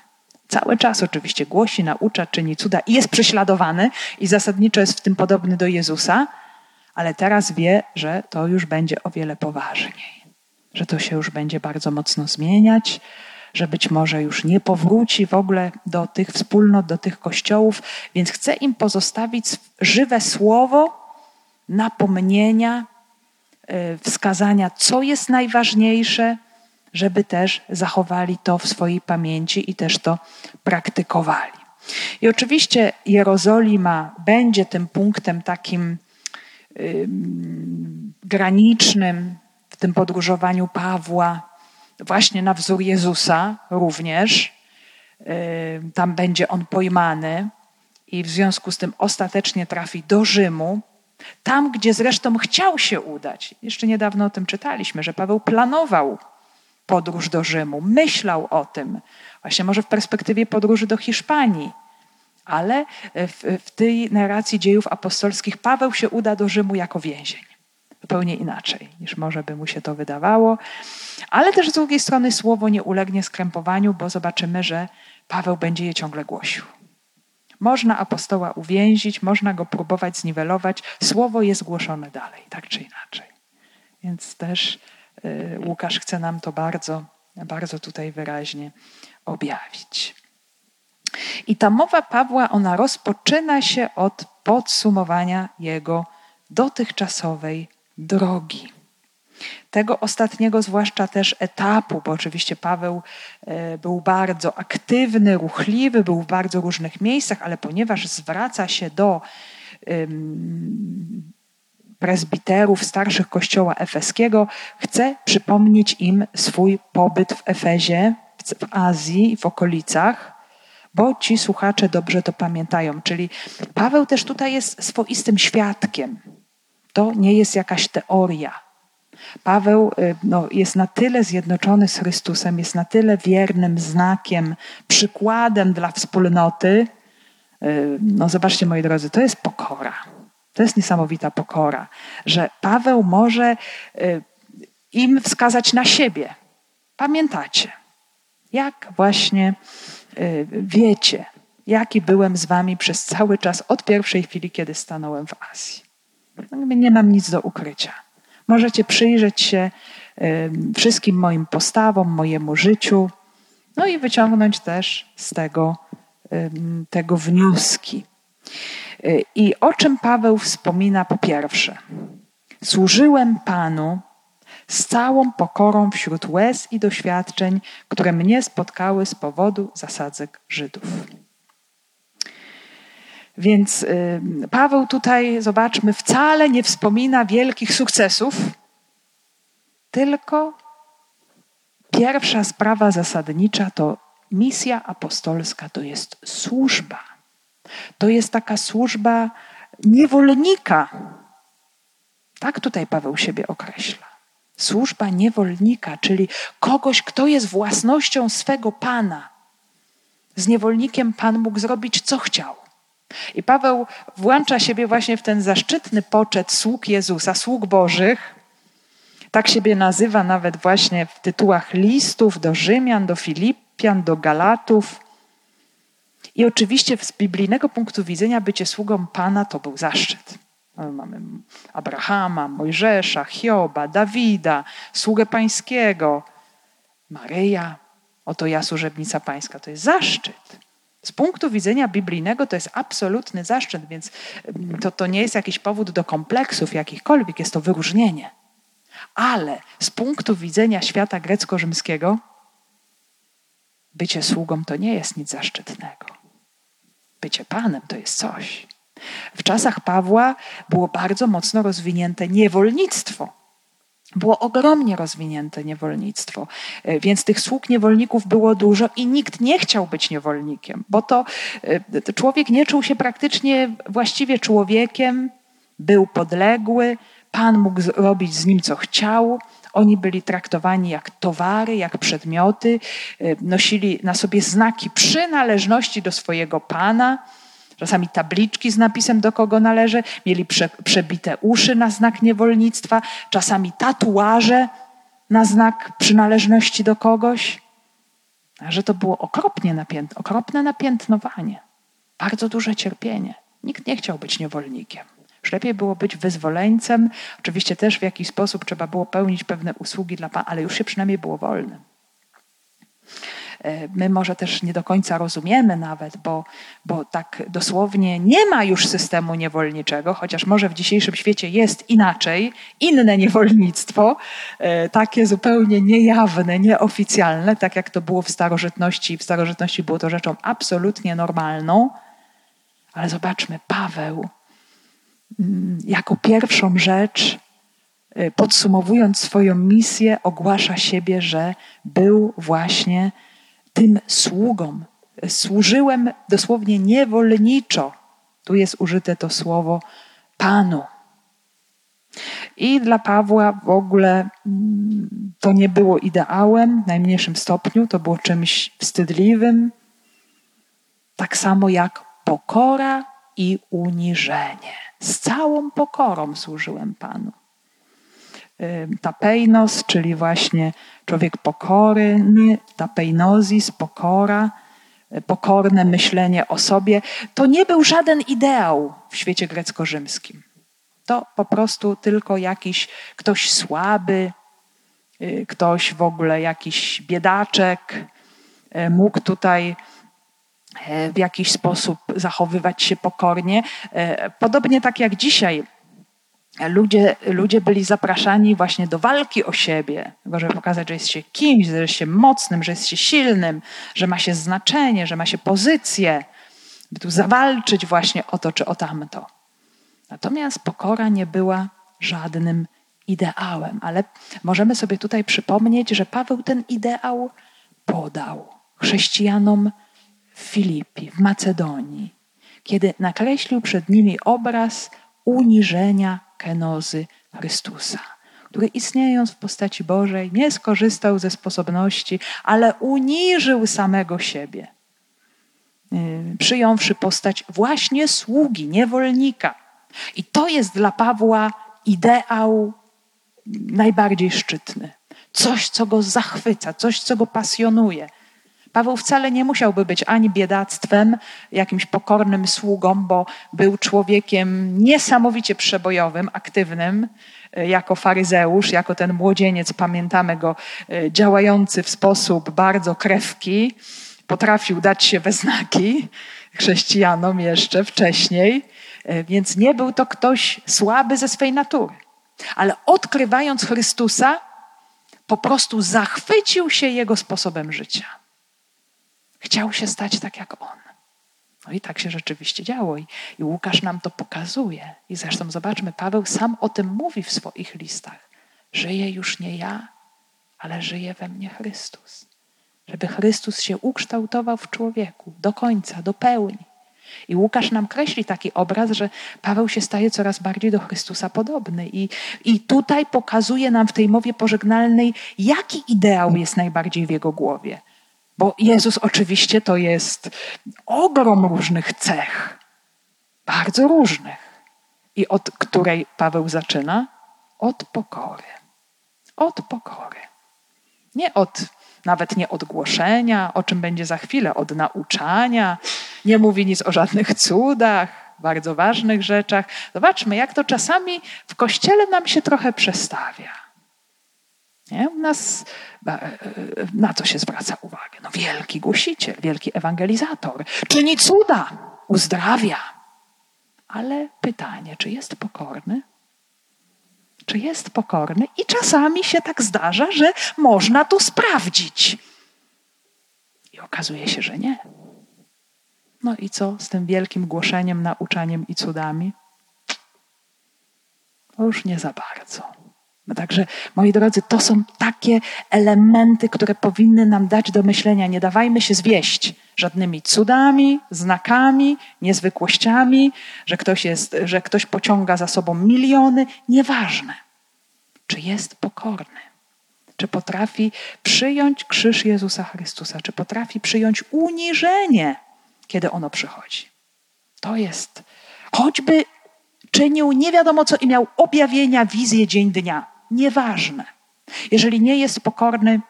Cały czas oczywiście głosi, naucza, czyni cuda i jest prześladowany i zasadniczo jest w tym podobny do Jezusa, ale teraz wie, że to już będzie o wiele poważniej, że to się już będzie bardzo mocno zmieniać, że być może już nie powróci w ogóle do tych wspólnot, do tych kościołów, więc chce im pozostawić żywe słowo, napomnienia, e, wskazania, co jest najważniejsze, żeby też zachowali to w swojej pamięci i też to praktykowali. I oczywiście Jerozolima będzie tym punktem takim granicznym w tym podróżowaniu Pawła, właśnie na wzór Jezusa również. Tam będzie on pojmany i w związku z tym ostatecznie trafi do Rzymu, tam gdzie zresztą chciał się udać. Jeszcze niedawno o tym czytaliśmy, że Paweł planował podróż do Rzymu, myślał o tym, właśnie może w perspektywie podróży do Hiszpanii. Ale w, w tej narracji dziejów apostolskich Paweł się uda do Rzymu jako więzień zupełnie inaczej niż może by mu się to wydawało. Ale też z drugiej strony słowo nie ulegnie skrępowaniu, bo zobaczymy, że Paweł będzie je ciągle głosił. Można apostoła uwięzić, można go próbować zniwelować. Słowo jest głoszone dalej, tak czy inaczej. Więc też y, Łukasz chce nam to bardzo, bardzo tutaj wyraźnie objawić. I ta mowa Pawła, ona rozpoczyna się od podsumowania jego dotychczasowej drogi. Tego ostatniego, zwłaszcza też etapu, bo oczywiście Paweł e, był bardzo aktywny, ruchliwy, był w bardzo różnych miejscach, ale ponieważ zwraca się do prezbiterów starszych kościoła efeskiego, chce przypomnieć im swój pobyt w Efezie, w Azji w okolicach, bo ci słuchacze dobrze to pamiętają. Czyli Paweł też tutaj jest swoistym świadkiem to nie jest jakaś teoria. Paweł y, no, jest na tyle zjednoczony z Chrystusem, jest na tyle wiernym znakiem, przykładem dla wspólnoty. Y, no, zobaczcie, moi drodzy, to jest pokora. To jest niesamowita pokora, że Paweł może y, im wskazać na siebie. Pamiętacie, jak właśnie wiecie, jaki byłem z wami przez cały czas od pierwszej chwili, kiedy stanąłem w Azji. Nie mam nic do ukrycia. Możecie przyjrzeć się wszystkim moim postawom, mojemu życiu, no i wyciągnąć też z tego, tego wnioski. Y, I o czym Paweł wspomina po pierwsze? Służyłem Panu z całą pokorą wśród łez i doświadczeń, które mnie spotkały z powodu zasadzek Żydów. Więc y, Paweł tutaj, zobaczmy, wcale nie wspomina wielkich sukcesów, tylko pierwsza sprawa zasadnicza to misja apostolska, to jest służba. To jest taka służba niewolnika. Tak tutaj Paweł siebie określa. Służba niewolnika, czyli kogoś, kto jest własnością swego pana. Z niewolnikiem pan mógł zrobić, co chciał. I Paweł włącza siebie właśnie w ten zaszczytny poczet sług Jezusa, sług Bożych. Tak siebie nazywa nawet właśnie w tytułach listów do Rzymian, do Filipian, do Galatów. I oczywiście z biblijnego punktu widzenia bycie sługą Pana to był zaszczyt. No, mamy Abrahama, Mojżesza, Hioba, Dawida, sługę pańskiego, Maryja, oto ja służebnica pańska. To jest zaszczyt. Z punktu widzenia biblijnego to jest absolutny zaszczyt, więc mm, to, to nie jest jakiś powód do kompleksów jakichkolwiek, jest to wyróżnienie. Ale z punktu widzenia świata grecko-rzymskiego, bycie sługą to nie jest nic zaszczytnego. Bycie panem to jest coś. W czasach Pawła było bardzo mocno rozwinięte niewolnictwo. Było ogromnie rozwinięte niewolnictwo, e, więc tych sług niewolników było dużo i nikt nie chciał być niewolnikiem, bo to, e, człowiek nie czuł się praktycznie właściwie człowiekiem, był podległy, Pan mógł robić z nim co chciał. Oni byli traktowani jak towary, jak przedmioty, e, nosili na sobie znaki przynależności do swojego Pana czasami tabliczki z napisem, do kogo należy, mieli prze, przebite uszy na znak niewolnictwa, czasami tatuaże na znak przynależności do kogoś. A że to było okropnie napięt, okropne napiętnowanie, bardzo duże cierpienie. Nikt nie chciał być niewolnikiem. Już lepiej było być wyzwoleńcem. Oczywiście też w jakiś sposób trzeba było pełnić pewne usługi dla Pana, ale już się przynajmniej było wolnym. E, my może też nie do końca rozumiemy nawet, bo, bo tak dosłownie nie ma już systemu niewolniczego, chociaż może w dzisiejszym świecie jest inaczej, inne niewolnictwo, e, takie zupełnie niejawne, nieoficjalne, tak jak to było w starożytności. W starożytności było to rzeczą absolutnie normalną. Ale zobaczmy, Paweł mm, jako pierwszą rzecz e, podsumowując swoją misję, ogłasza siebie, że był właśnie tym sługom. Służyłem dosłownie niewolniczo. Tu jest użyte to słowo Panu. I dla Pawła w ogóle mm, to nie było ideałem w najmniejszym stopniu, to było czymś wstydliwym. Tak samo jak pokora i uniżenie. Z całą pokorą służyłem Panu tapeinos, czyli właśnie człowiek pokory, tapeinozis, pokora, y, pokorne myślenie o sobie, to nie był żaden ideał w świecie grecko-rzymskim. To po prostu tylko jakiś ktoś słaby, y, ktoś w ogóle jakiś biedaczek y, mógł tutaj w jakiś sposób zachowywać się pokornie. Podobnie tak jak dzisiaj ludzie, ludzie byli zapraszani właśnie do walki o siebie, żeby pokazać, że jest się kimś, że jest się mocnym, że jest się silnym, że ma się znaczenie, że ma się pozycję, by tu zawalczyć właśnie o to czy o tamto. Natomiast pokora nie była żadnym ideałem, ale możemy sobie tutaj przypomnieć, że Paweł ten ideał podał chrześcijanom w Filipi, w Macedonii, kiedy nakreślił przed nimi obraz uniżenia kenozy Chrystusa, który istniejąc w postaci Bożej nie skorzystał ze sposobności, ale uniżył samego siebie, y, przyjąwszy postać właśnie sługi, niewolnika. I to jest dla Pawła ideał najbardziej szczytny. Coś, co go zachwyca, coś, co go pasjonuje. Paweł wcale nie musiałby być ani biedactwem, jakimś pokornym sługą, bo był człowiekiem niesamowicie przebojowym, aktywnym, e, jako faryzeusz, jako ten młodzieniec, pamiętamy go, e, działający w sposób bardzo krewki, potrafił dać się we znaki chrześcijanom jeszcze wcześniej, e, więc nie był to ktoś słaby ze swej natury. Ale odkrywając Chrystusa, po prostu zachwycił się jego sposobem życia. Chciał się stać tak jak on. No i tak się rzeczywiście działo. I, I Łukasz nam to pokazuje. I zresztą zobaczmy, Paweł sam o tym mówi w swoich listach. Żyje już nie ja, ale żyje we mnie Chrystus. Żeby Chrystus się ukształtował w człowieku do końca, do pełni. I Łukasz nam kreśli taki obraz, że Paweł się staje coraz bardziej do Chrystusa podobny. I, I tutaj pokazuje nam w tej mowie pożegnalnej, jaki ideał jest najbardziej w jego głowie. Bo Jezus oczywiście to jest ogrom różnych cech, bardzo różnych. I od której Paweł zaczyna? Od pokory. Od pokory. Nie od, nawet nie od głoszenia, o czym będzie za chwilę, od nauczania. Nie mówi nic o żadnych cudach, bardzo ważnych rzeczach. Zobaczmy, jak to czasami w kościele nam się trochę przestawia. Nie? U nas na co się zwraca uwagę? No wielki głosiciel, wielki ewangelizator, czyni cuda, uzdrawia. Ale pytanie, czy jest pokorny? Czy jest pokorny? I czasami się tak zdarza, że można to sprawdzić. I okazuje się, że nie. No i co z tym wielkim głoszeniem, nauczaniem i cudami? Już nie za bardzo. No także, moi drodzy, to są takie elementy, które powinny nam dać do myślenia. Nie dawajmy się zwieść żadnymi cudami, znakami, niezwykłościami, że ktoś, jest, że ktoś pociąga za sobą miliony. Nieważne, czy jest pokorny, czy potrafi przyjąć krzyż Jezusa Chrystusa, czy potrafi przyjąć uniżenie, kiedy ono przychodzi. To jest, choćby czynił nie wiadomo co i miał objawienia, wizję dzień dnia. Nieważne. Jeżeli nie jest pokorny,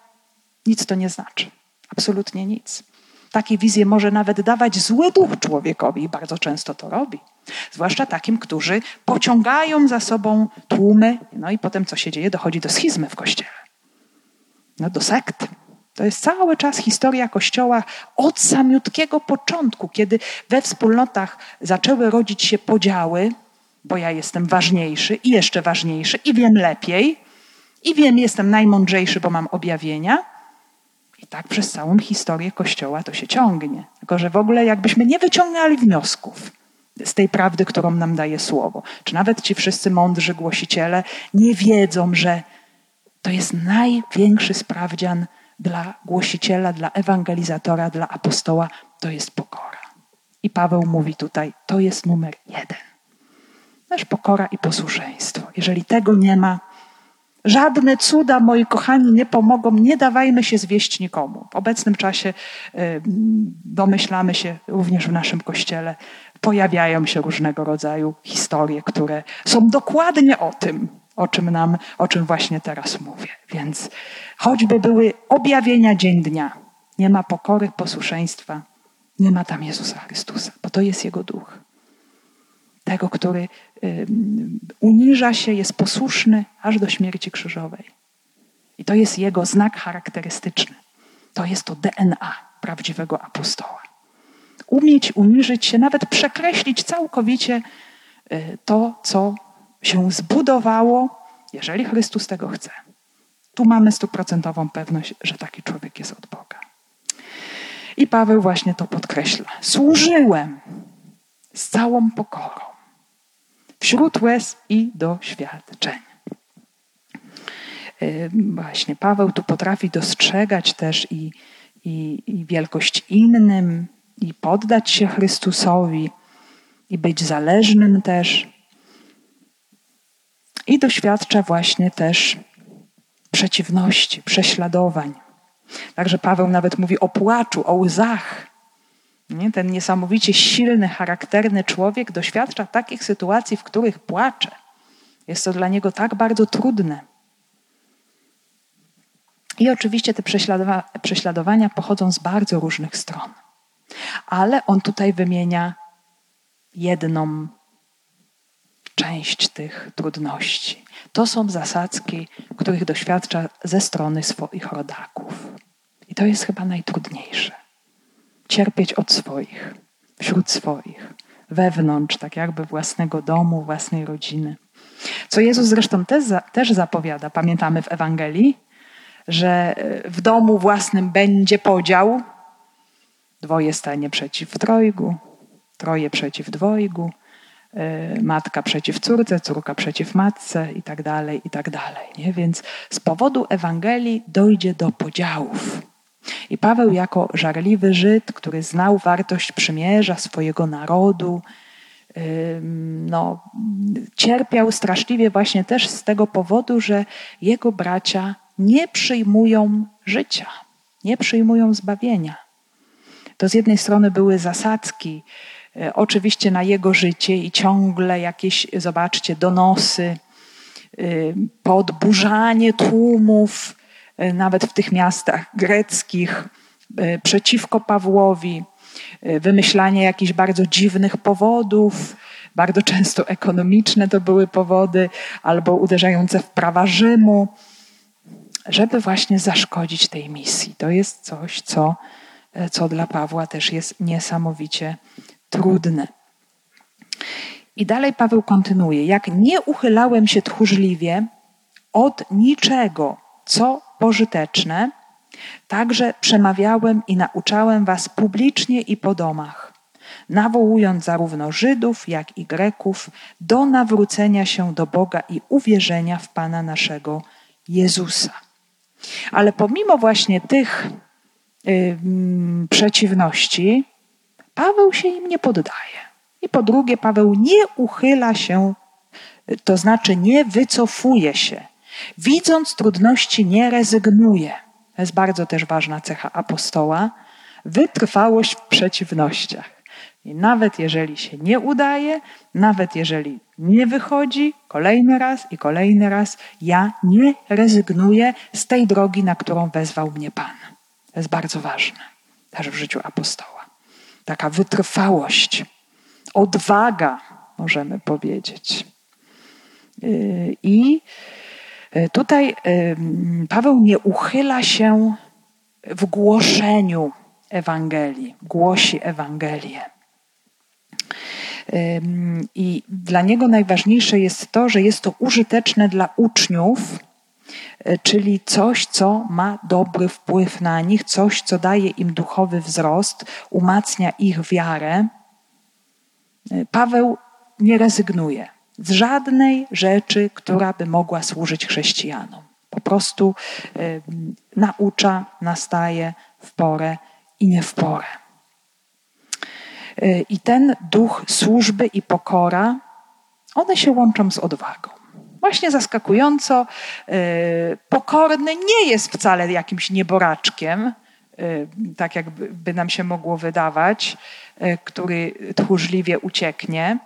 nic to nie znaczy. Absolutnie nic. Takie wizje może nawet dawać zły duch człowiekowi i bardzo często to robi. Zwłaszcza takim, którzy pociągają za sobą tłumy, no i potem co się dzieje? Dochodzi do schizmy w kościele. No do sekt. To jest cały czas historia Kościoła od samiutkiego początku, kiedy we wspólnotach zaczęły rodzić się podziały, bo ja jestem ważniejszy i jeszcze ważniejszy i wiem lepiej i wiem, jestem najmądrzejszy, bo mam objawienia. I tak przez całą historię Kościoła to się ciągnie. Tylko, że w ogóle jakbyśmy nie wyciągnęli wniosków z tej prawdy, którą nam daje Słowo, czy nawet ci wszyscy mądrzy głosiciele nie wiedzą, że to jest największy sprawdzian dla głosiciela, dla ewangelizatora, dla apostoła, to jest pokora. I Paweł mówi tutaj, to jest numer jeden. Nasz pokora i posłuszeństwo. Jeżeli tego nie ma, żadne cuda, moi kochani, nie pomogą. Nie dawajmy się zwieść nikomu. W obecnym czasie y, domyślamy się również w naszym kościele. Pojawiają się różnego rodzaju historie, które są dokładnie o tym, o czym nam, o czym właśnie teraz mówię. Więc choćby były objawienia dzień dnia, nie ma pokory, posłuszeństwa, nie ma tam Jezusa Chrystusa, bo to jest Jego duch tego, który uniża się, jest posłuszny aż do śmierci krzyżowej. I to jest jego znak charakterystyczny. To jest to DNA prawdziwego apostoła. Umieć uniżyć się, nawet przekreślić całkowicie y, to, co się zbudowało, jeżeli Chrystus tego chce. Tu mamy stuprocentową pewność, że taki człowiek jest od Boga. I Paweł właśnie to podkreśla. Służyłem z całą pokorą wśród łez i doświadczeń. Właśnie Paweł tu potrafi dostrzegać też i, i, i wielkość innym, i poddać się Chrystusowi, i być zależnym też. I doświadcza właśnie też przeciwności, prześladowań. Także Paweł nawet mówi o płaczu, o łzach, nie? Ten niesamowicie silny, charakterny człowiek doświadcza takich sytuacji, w których płacze. Jest to dla niego tak bardzo trudne. I oczywiście te prześladowa prześladowania pochodzą z bardzo różnych stron. Ale on tutaj wymienia jedną część tych trudności. To są zasadzki, których doświadcza ze strony swoich rodaków. I to jest chyba najtrudniejsze cierpieć od swoich, wśród swoich, wewnątrz, tak jakby własnego domu, własnej rodziny. Co Jezus zresztą też, też zapowiada, pamiętamy w Ewangelii, że e, w domu własnym będzie podział. Dwoje stanie przeciw trojgu, troje przeciw dwojgu, e, matka przeciw córce, córka przeciw matce i tak dalej, i tak dalej. Nie? Więc z powodu Ewangelii dojdzie do podziałów. I Paweł, jako żarliwy Żyd, który znał wartość przymierza swojego narodu, no, cierpiał straszliwie właśnie też z tego powodu, że jego bracia nie przyjmują życia, nie przyjmują zbawienia. To z jednej strony były zasadzki, e, oczywiście na jego życie i ciągle jakieś, zobaczcie, donosy, podburzanie tłumów, nawet w tych miastach greckich, e, przeciwko Pawłowi, e, wymyślanie jakichś bardzo dziwnych powodów, bardzo często ekonomiczne to były powody, albo uderzające w prawa Rzymu. żeby właśnie zaszkodzić tej misji. To jest coś, co, co dla Pawła też jest niesamowicie trudne. I dalej Paweł kontynuuje: Jak nie uchylałem się tchórzliwie od niczego, co pożyteczne, także przemawiałem i nauczałem was publicznie i po domach, nawołując zarówno Żydów, jak i Greków do nawrócenia się do Boga i uwierzenia w Pana naszego Jezusa. Ale pomimo właśnie tych przeciwności, Paweł się im nie poddaje. I po drugie, Paweł nie uchyla się, to znaczy nie wycofuje się. Widząc trudności, nie rezygnuje. To jest bardzo też ważna cecha apostoła. Wytrwałość w przeciwnościach. I nawet jeżeli się nie udaje, nawet jeżeli nie wychodzi, kolejny raz i kolejny raz, ja nie rezygnuję z tej drogi, na którą wezwał mnie Pan. To jest bardzo ważne też w życiu apostoła. Taka wytrwałość, odwaga, możemy powiedzieć. Yy, I tutaj yy, Paweł nie uchyla się w głoszeniu Ewangelii, głosi Ewangelię. I dla niego najważniejsze jest to, że jest to użyteczne dla uczniów, e, czyli coś, co ma dobry wpływ na nich, coś, co daje im duchowy wzrost, umacnia ich wiarę. E, Paweł nie rezygnuje z żadnej rzeczy, która by mogła służyć chrześcijanom. Po prostu naucza, nastaje w porę i nie w porę. I ten duch służby i pokora, one się łączą z odwagą. Właśnie zaskakująco, e, pokorny nie jest wcale jakimś nieboraczkiem, e, tak jakby nam się mogło wydawać, e, który tchórzliwie ucieknie,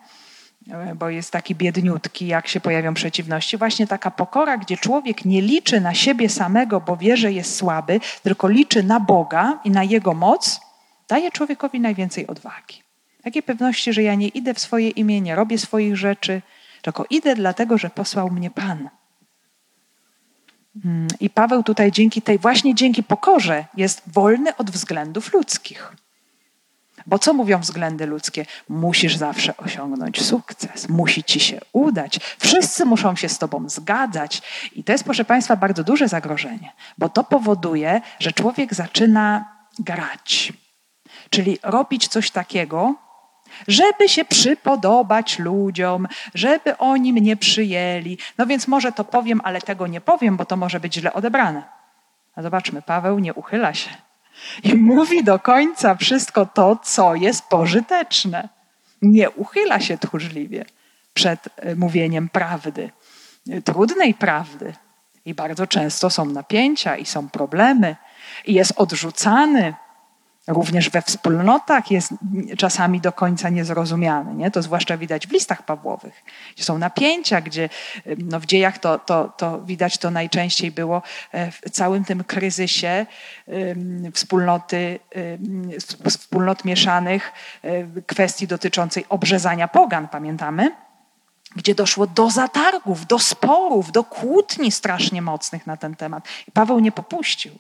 bo jest taki biedniutki, jak się pojawią przeciwności. Właśnie taka pokora, gdzie człowiek nie liczy na siebie samego, bo wie, że jest słaby, tylko liczy na Boga i na Jego moc, daje człowiekowi najwięcej odwagi. Takiej pewności, że ja nie idę w swoje imię, nie robię swoich rzeczy, tylko idę dlatego, że posłał mnie Pan. Mm, I Paweł tutaj dzięki tej, właśnie dzięki pokorze jest wolny od względów ludzkich. Bo co mówią względy ludzkie? Musisz zawsze osiągnąć sukces, musi ci się udać, wszyscy muszą się z tobą zgadzać. I to jest, proszę Państwa, bardzo duże zagrożenie, bo to powoduje, że człowiek zaczyna grać, czyli robić coś takiego, żeby się przypodobać ludziom, żeby oni mnie przyjęli. No więc może to powiem, ale tego nie powiem, bo to może być źle odebrane. A zobaczmy, Paweł nie uchyla się i mówi do końca wszystko to, co jest pożyteczne. Nie uchyla się tchórzliwie przed e, mówieniem prawdy, trudnej prawdy. I bardzo często są napięcia i są problemy, i jest odrzucany, Również we wspólnotach jest czasami do końca niezrozumiany. Nie? To zwłaszcza widać w listach Pawłowych, gdzie są napięcia, gdzie no w dziejach to, to, to widać to najczęściej było e, w całym tym kryzysie wspólnoty, wspólnot mieszanych, e, kwestii dotyczącej obrzezania pogan, pamiętamy? Gdzie doszło do zatargów, do sporów, do kłótni strasznie mocnych na ten temat. I Paweł nie popuścił.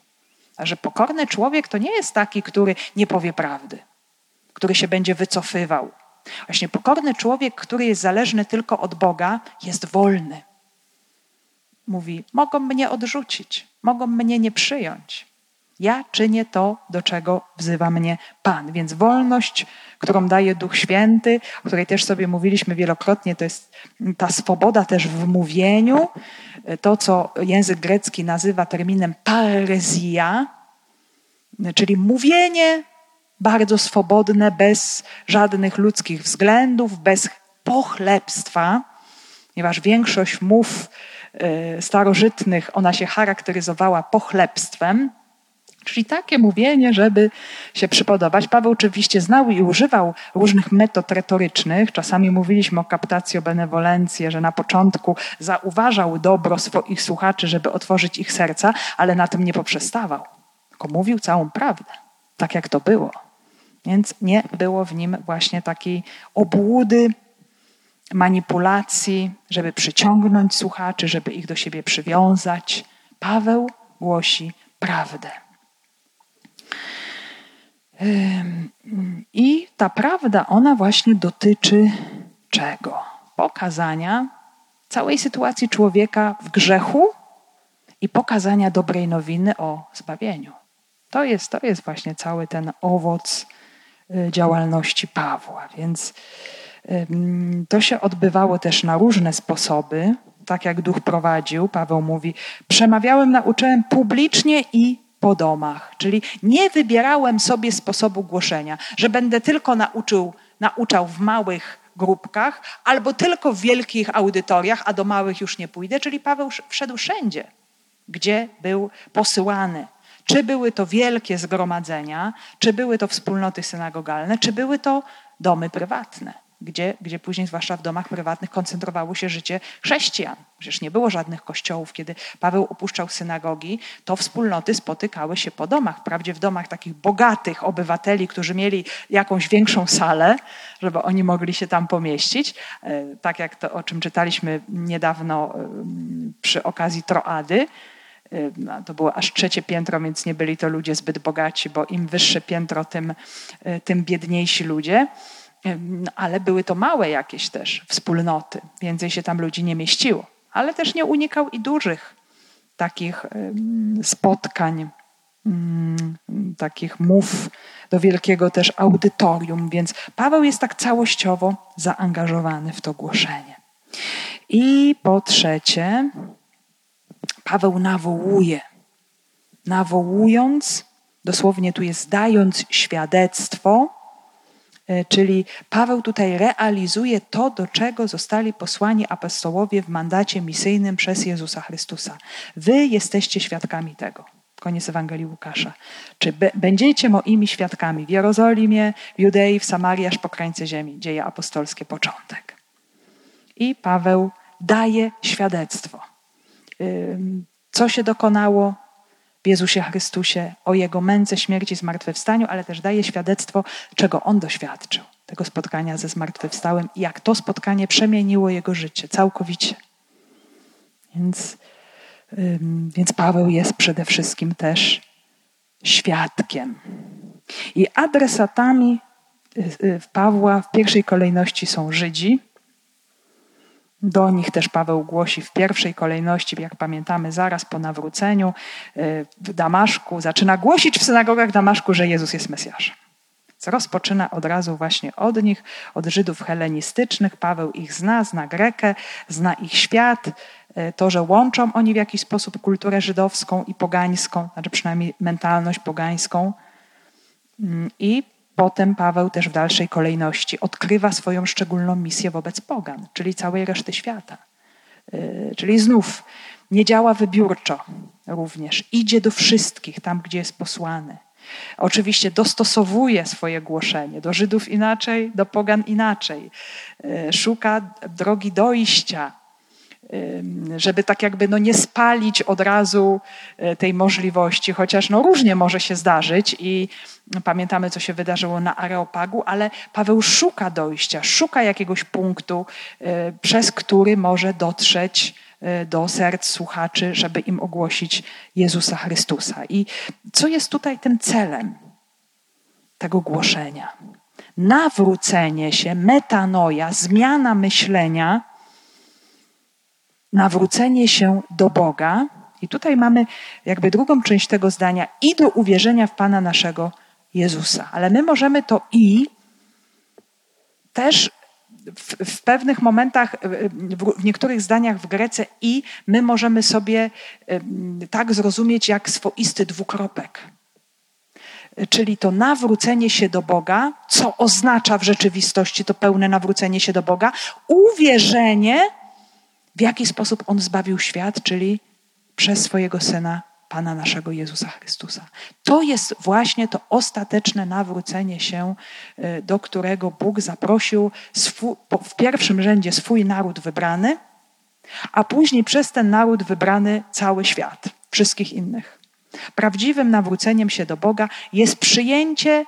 Że pokorny człowiek to nie jest taki, który nie powie prawdy, który się będzie wycofywał. Właśnie pokorny człowiek, który jest zależny tylko od Boga, jest wolny. Mówi: Mogą mnie odrzucić, mogą mnie nie przyjąć. Ja czynię to, do czego wzywa mnie Pan. Więc wolność, którą daje Duch Święty, o której też sobie mówiliśmy wielokrotnie, to jest ta swoboda też w mówieniu, to co język grecki nazywa terminem parezja, czyli mówienie bardzo swobodne, bez żadnych ludzkich względów, bez pochlebstwa, ponieważ większość mów e, starożytnych, ona się charakteryzowała pochlebstwem, Czyli takie mówienie, żeby się przypodobać. Paweł oczywiście znał i używał różnych metod retorycznych. Czasami mówiliśmy o captatio benevolencję, że na początku zauważał dobro swoich słuchaczy, żeby otworzyć ich serca, ale na tym nie poprzestawał. Tylko mówił całą prawdę, tak jak to było. Więc nie było w nim właśnie takiej obłudy, manipulacji, żeby przyciągnąć słuchaczy, żeby ich do siebie przywiązać. Paweł głosi prawdę. I ta prawda, ona właśnie dotyczy czego? Pokazania całej sytuacji człowieka w grzechu i pokazania dobrej nowiny o zbawieniu. To jest, to jest właśnie cały ten owoc y, działalności Pawła. Więc to się odbywało też na różne sposoby, tak jak duch prowadził. Paweł mówi: Przemawiałem, nauczyłem publicznie i po domach. Czyli nie wybierałem sobie sposobu głoszenia, że będę tylko nauczył, nauczał w małych grupkach albo tylko w wielkich audytoriach, a do małych już nie pójdę. Czyli Paweł wszedł wszędzie, gdzie był posyłany. Czy były to wielkie zgromadzenia, czy były to wspólnoty synagogalne, czy były to domy prywatne gdzie, gdzie później, zwłaszcza w domach prywatnych, koncentrowało się życie chrześcijan. Przecież nie było żadnych kościołów. Kiedy Paweł opuszczał synagogi, to wspólnoty spotykały się po domach. Wprawdzie w domach takich bogatych obywateli, którzy mieli jakąś większą salę, żeby oni mogli się tam pomieścić. E, tak jak to, o czym czytaliśmy niedawno e, przy okazji Troady. E, to było aż trzecie piętro, więc nie byli to ludzie zbyt bogaci, bo im wyższe piętro, tym, tym biedniejsi ludzie ale były to małe jakieś też wspólnoty. Więcej się tam ludzi nie mieściło. Ale też nie unikał i dużych takich spotkań, mm, takich mów do wielkiego też audytorium. Więc Paweł jest tak całościowo zaangażowany w to głoszenie. I po trzecie, Paweł nawołuje. Nawołując, dosłownie tu jest dając świadectwo, czyli Paweł tutaj realizuje to, do czego zostali posłani apostołowie w mandacie misyjnym przez Jezusa Chrystusa. Wy jesteście świadkami tego. Koniec Ewangelii Łukasza. Czy będziecie moimi świadkami w Jerozolimie, w Judei, w Samarii, aż po krańce ziemi. Dzieje apostolskie, początek. I Paweł daje świadectwo. Co się dokonało, Jezusie Chrystusie, o Jego męce, śmierci, zmartwychwstaniu, ale też daje świadectwo, czego On doświadczył, tego spotkania ze zmartwychwstałym i jak to spotkanie przemieniło Jego życie całkowicie. Więc, więc Paweł jest przede wszystkim też świadkiem. I adresatami y, y, Pawła w pierwszej kolejności są Żydzi, do nich też Paweł głosi w pierwszej kolejności, jak pamiętamy, zaraz po nawróceniu y, w Damaszku. Zaczyna głosić w synagogach Damaszku, że Jezus jest Mesjaszem. Rozpoczyna od razu właśnie od nich, od Żydów helenistycznych. Paweł ich zna, zna Grekę, zna ich świat. Y, to, że łączą oni w jakiś sposób kulturę żydowską i pogańską, znaczy przynajmniej mentalność pogańską. Mm, I Potem Paweł też w dalszej kolejności odkrywa swoją szczególną misję wobec pogan, czyli całej reszty świata. Y, czyli znów nie działa wybiórczo również, idzie do wszystkich tam, gdzie jest posłany. Oczywiście dostosowuje swoje głoszenie do Żydów inaczej, do pogan inaczej. Y, szuka drogi dojścia, żeby tak jakby no nie spalić od razu e, tej możliwości, chociaż no różnie może się zdarzyć i pamiętamy, co się wydarzyło na Areopagu, ale Paweł szuka dojścia, szuka jakiegoś punktu, e, przez który może dotrzeć do serc słuchaczy, żeby im ogłosić Jezusa Chrystusa. I co jest tutaj tym celem tego głoszenia? Nawrócenie się, metanoja, zmiana myślenia, nawrócenie się do Boga. I tutaj mamy jakby drugą część tego zdania i do uwierzenia w Pana naszego Jezusa. Ale my możemy to i też w, w, pewnych momentach, w, w, niektórych zdaniach w Grece i my możemy sobie tak zrozumieć jak swoisty dwukropek. Czyli to nawrócenie się do Boga, co oznacza w rzeczywistości to pełne nawrócenie się do Boga, uwierzenie w jaki sposób On zbawił świat, czyli przez swojego Syna, Pana naszego Jezusa Chrystusa. To jest właśnie to ostateczne nawrócenie się, e, do którego Bóg zaprosił swój, w pierwszym rzędzie swój naród wybrany, a później przez ten naród wybrany cały świat, wszystkich innych. Prawdziwym nawróceniem się do Boga jest przyjęcie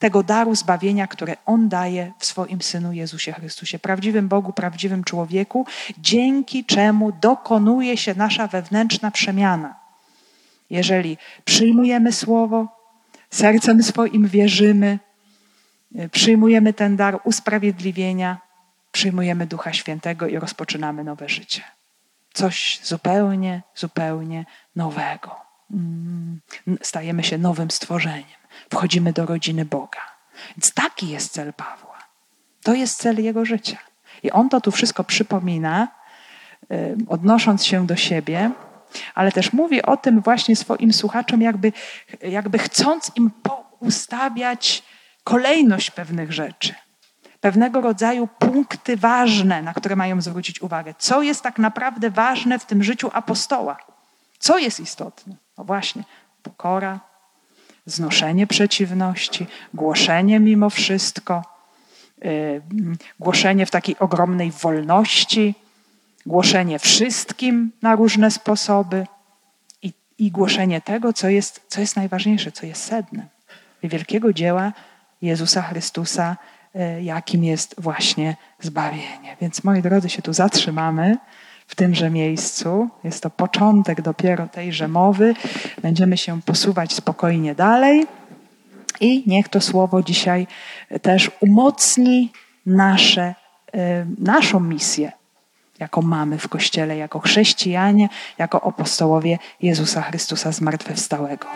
tego daru zbawienia, które On daje w swoim Synu Jezusie Chrystusie, prawdziwym Bogu, prawdziwym człowieku, dzięki czemu dokonuje się nasza wewnętrzna przemiana. Jeżeli przyjmujemy słowo, sercem swoim wierzymy, y, przyjmujemy ten dar usprawiedliwienia, przyjmujemy Ducha Świętego i rozpoczynamy nowe życie. Coś zupełnie, zupełnie nowego. Mm, stajemy się nowym stworzeniem. Wchodzimy do rodziny Boga. Więc taki jest cel Pawła. To jest cel jego życia. I on to tu wszystko przypomina, odnosząc się do siebie, ale też mówi o tym właśnie swoim słuchaczom, jakby, jakby chcąc im poustawiać kolejność pewnych rzeczy. Pewnego rodzaju punkty ważne, na które mają zwrócić uwagę. Co jest tak naprawdę ważne w tym życiu apostoła? Co jest istotne? No właśnie, pokora, znoszenie przeciwności, głoszenie mimo wszystko, yy, głoszenie w takiej ogromnej wolności, głoszenie wszystkim na różne sposoby i, i głoszenie tego, co jest, co jest najważniejsze, co jest sednem wielkiego dzieła Jezusa Chrystusa, yy, jakim jest właśnie zbawienie. Więc moi drodzy, się tu zatrzymamy w tymże miejscu. Jest to początek dopiero tejże mowy. Będziemy się posuwać spokojnie dalej. I niech to słowo dzisiaj też umocni nasze, y, naszą misję, jaką mamy w Kościele, jako chrześcijanie, jako apostołowie Jezusa Chrystusa zmartwychwstałego.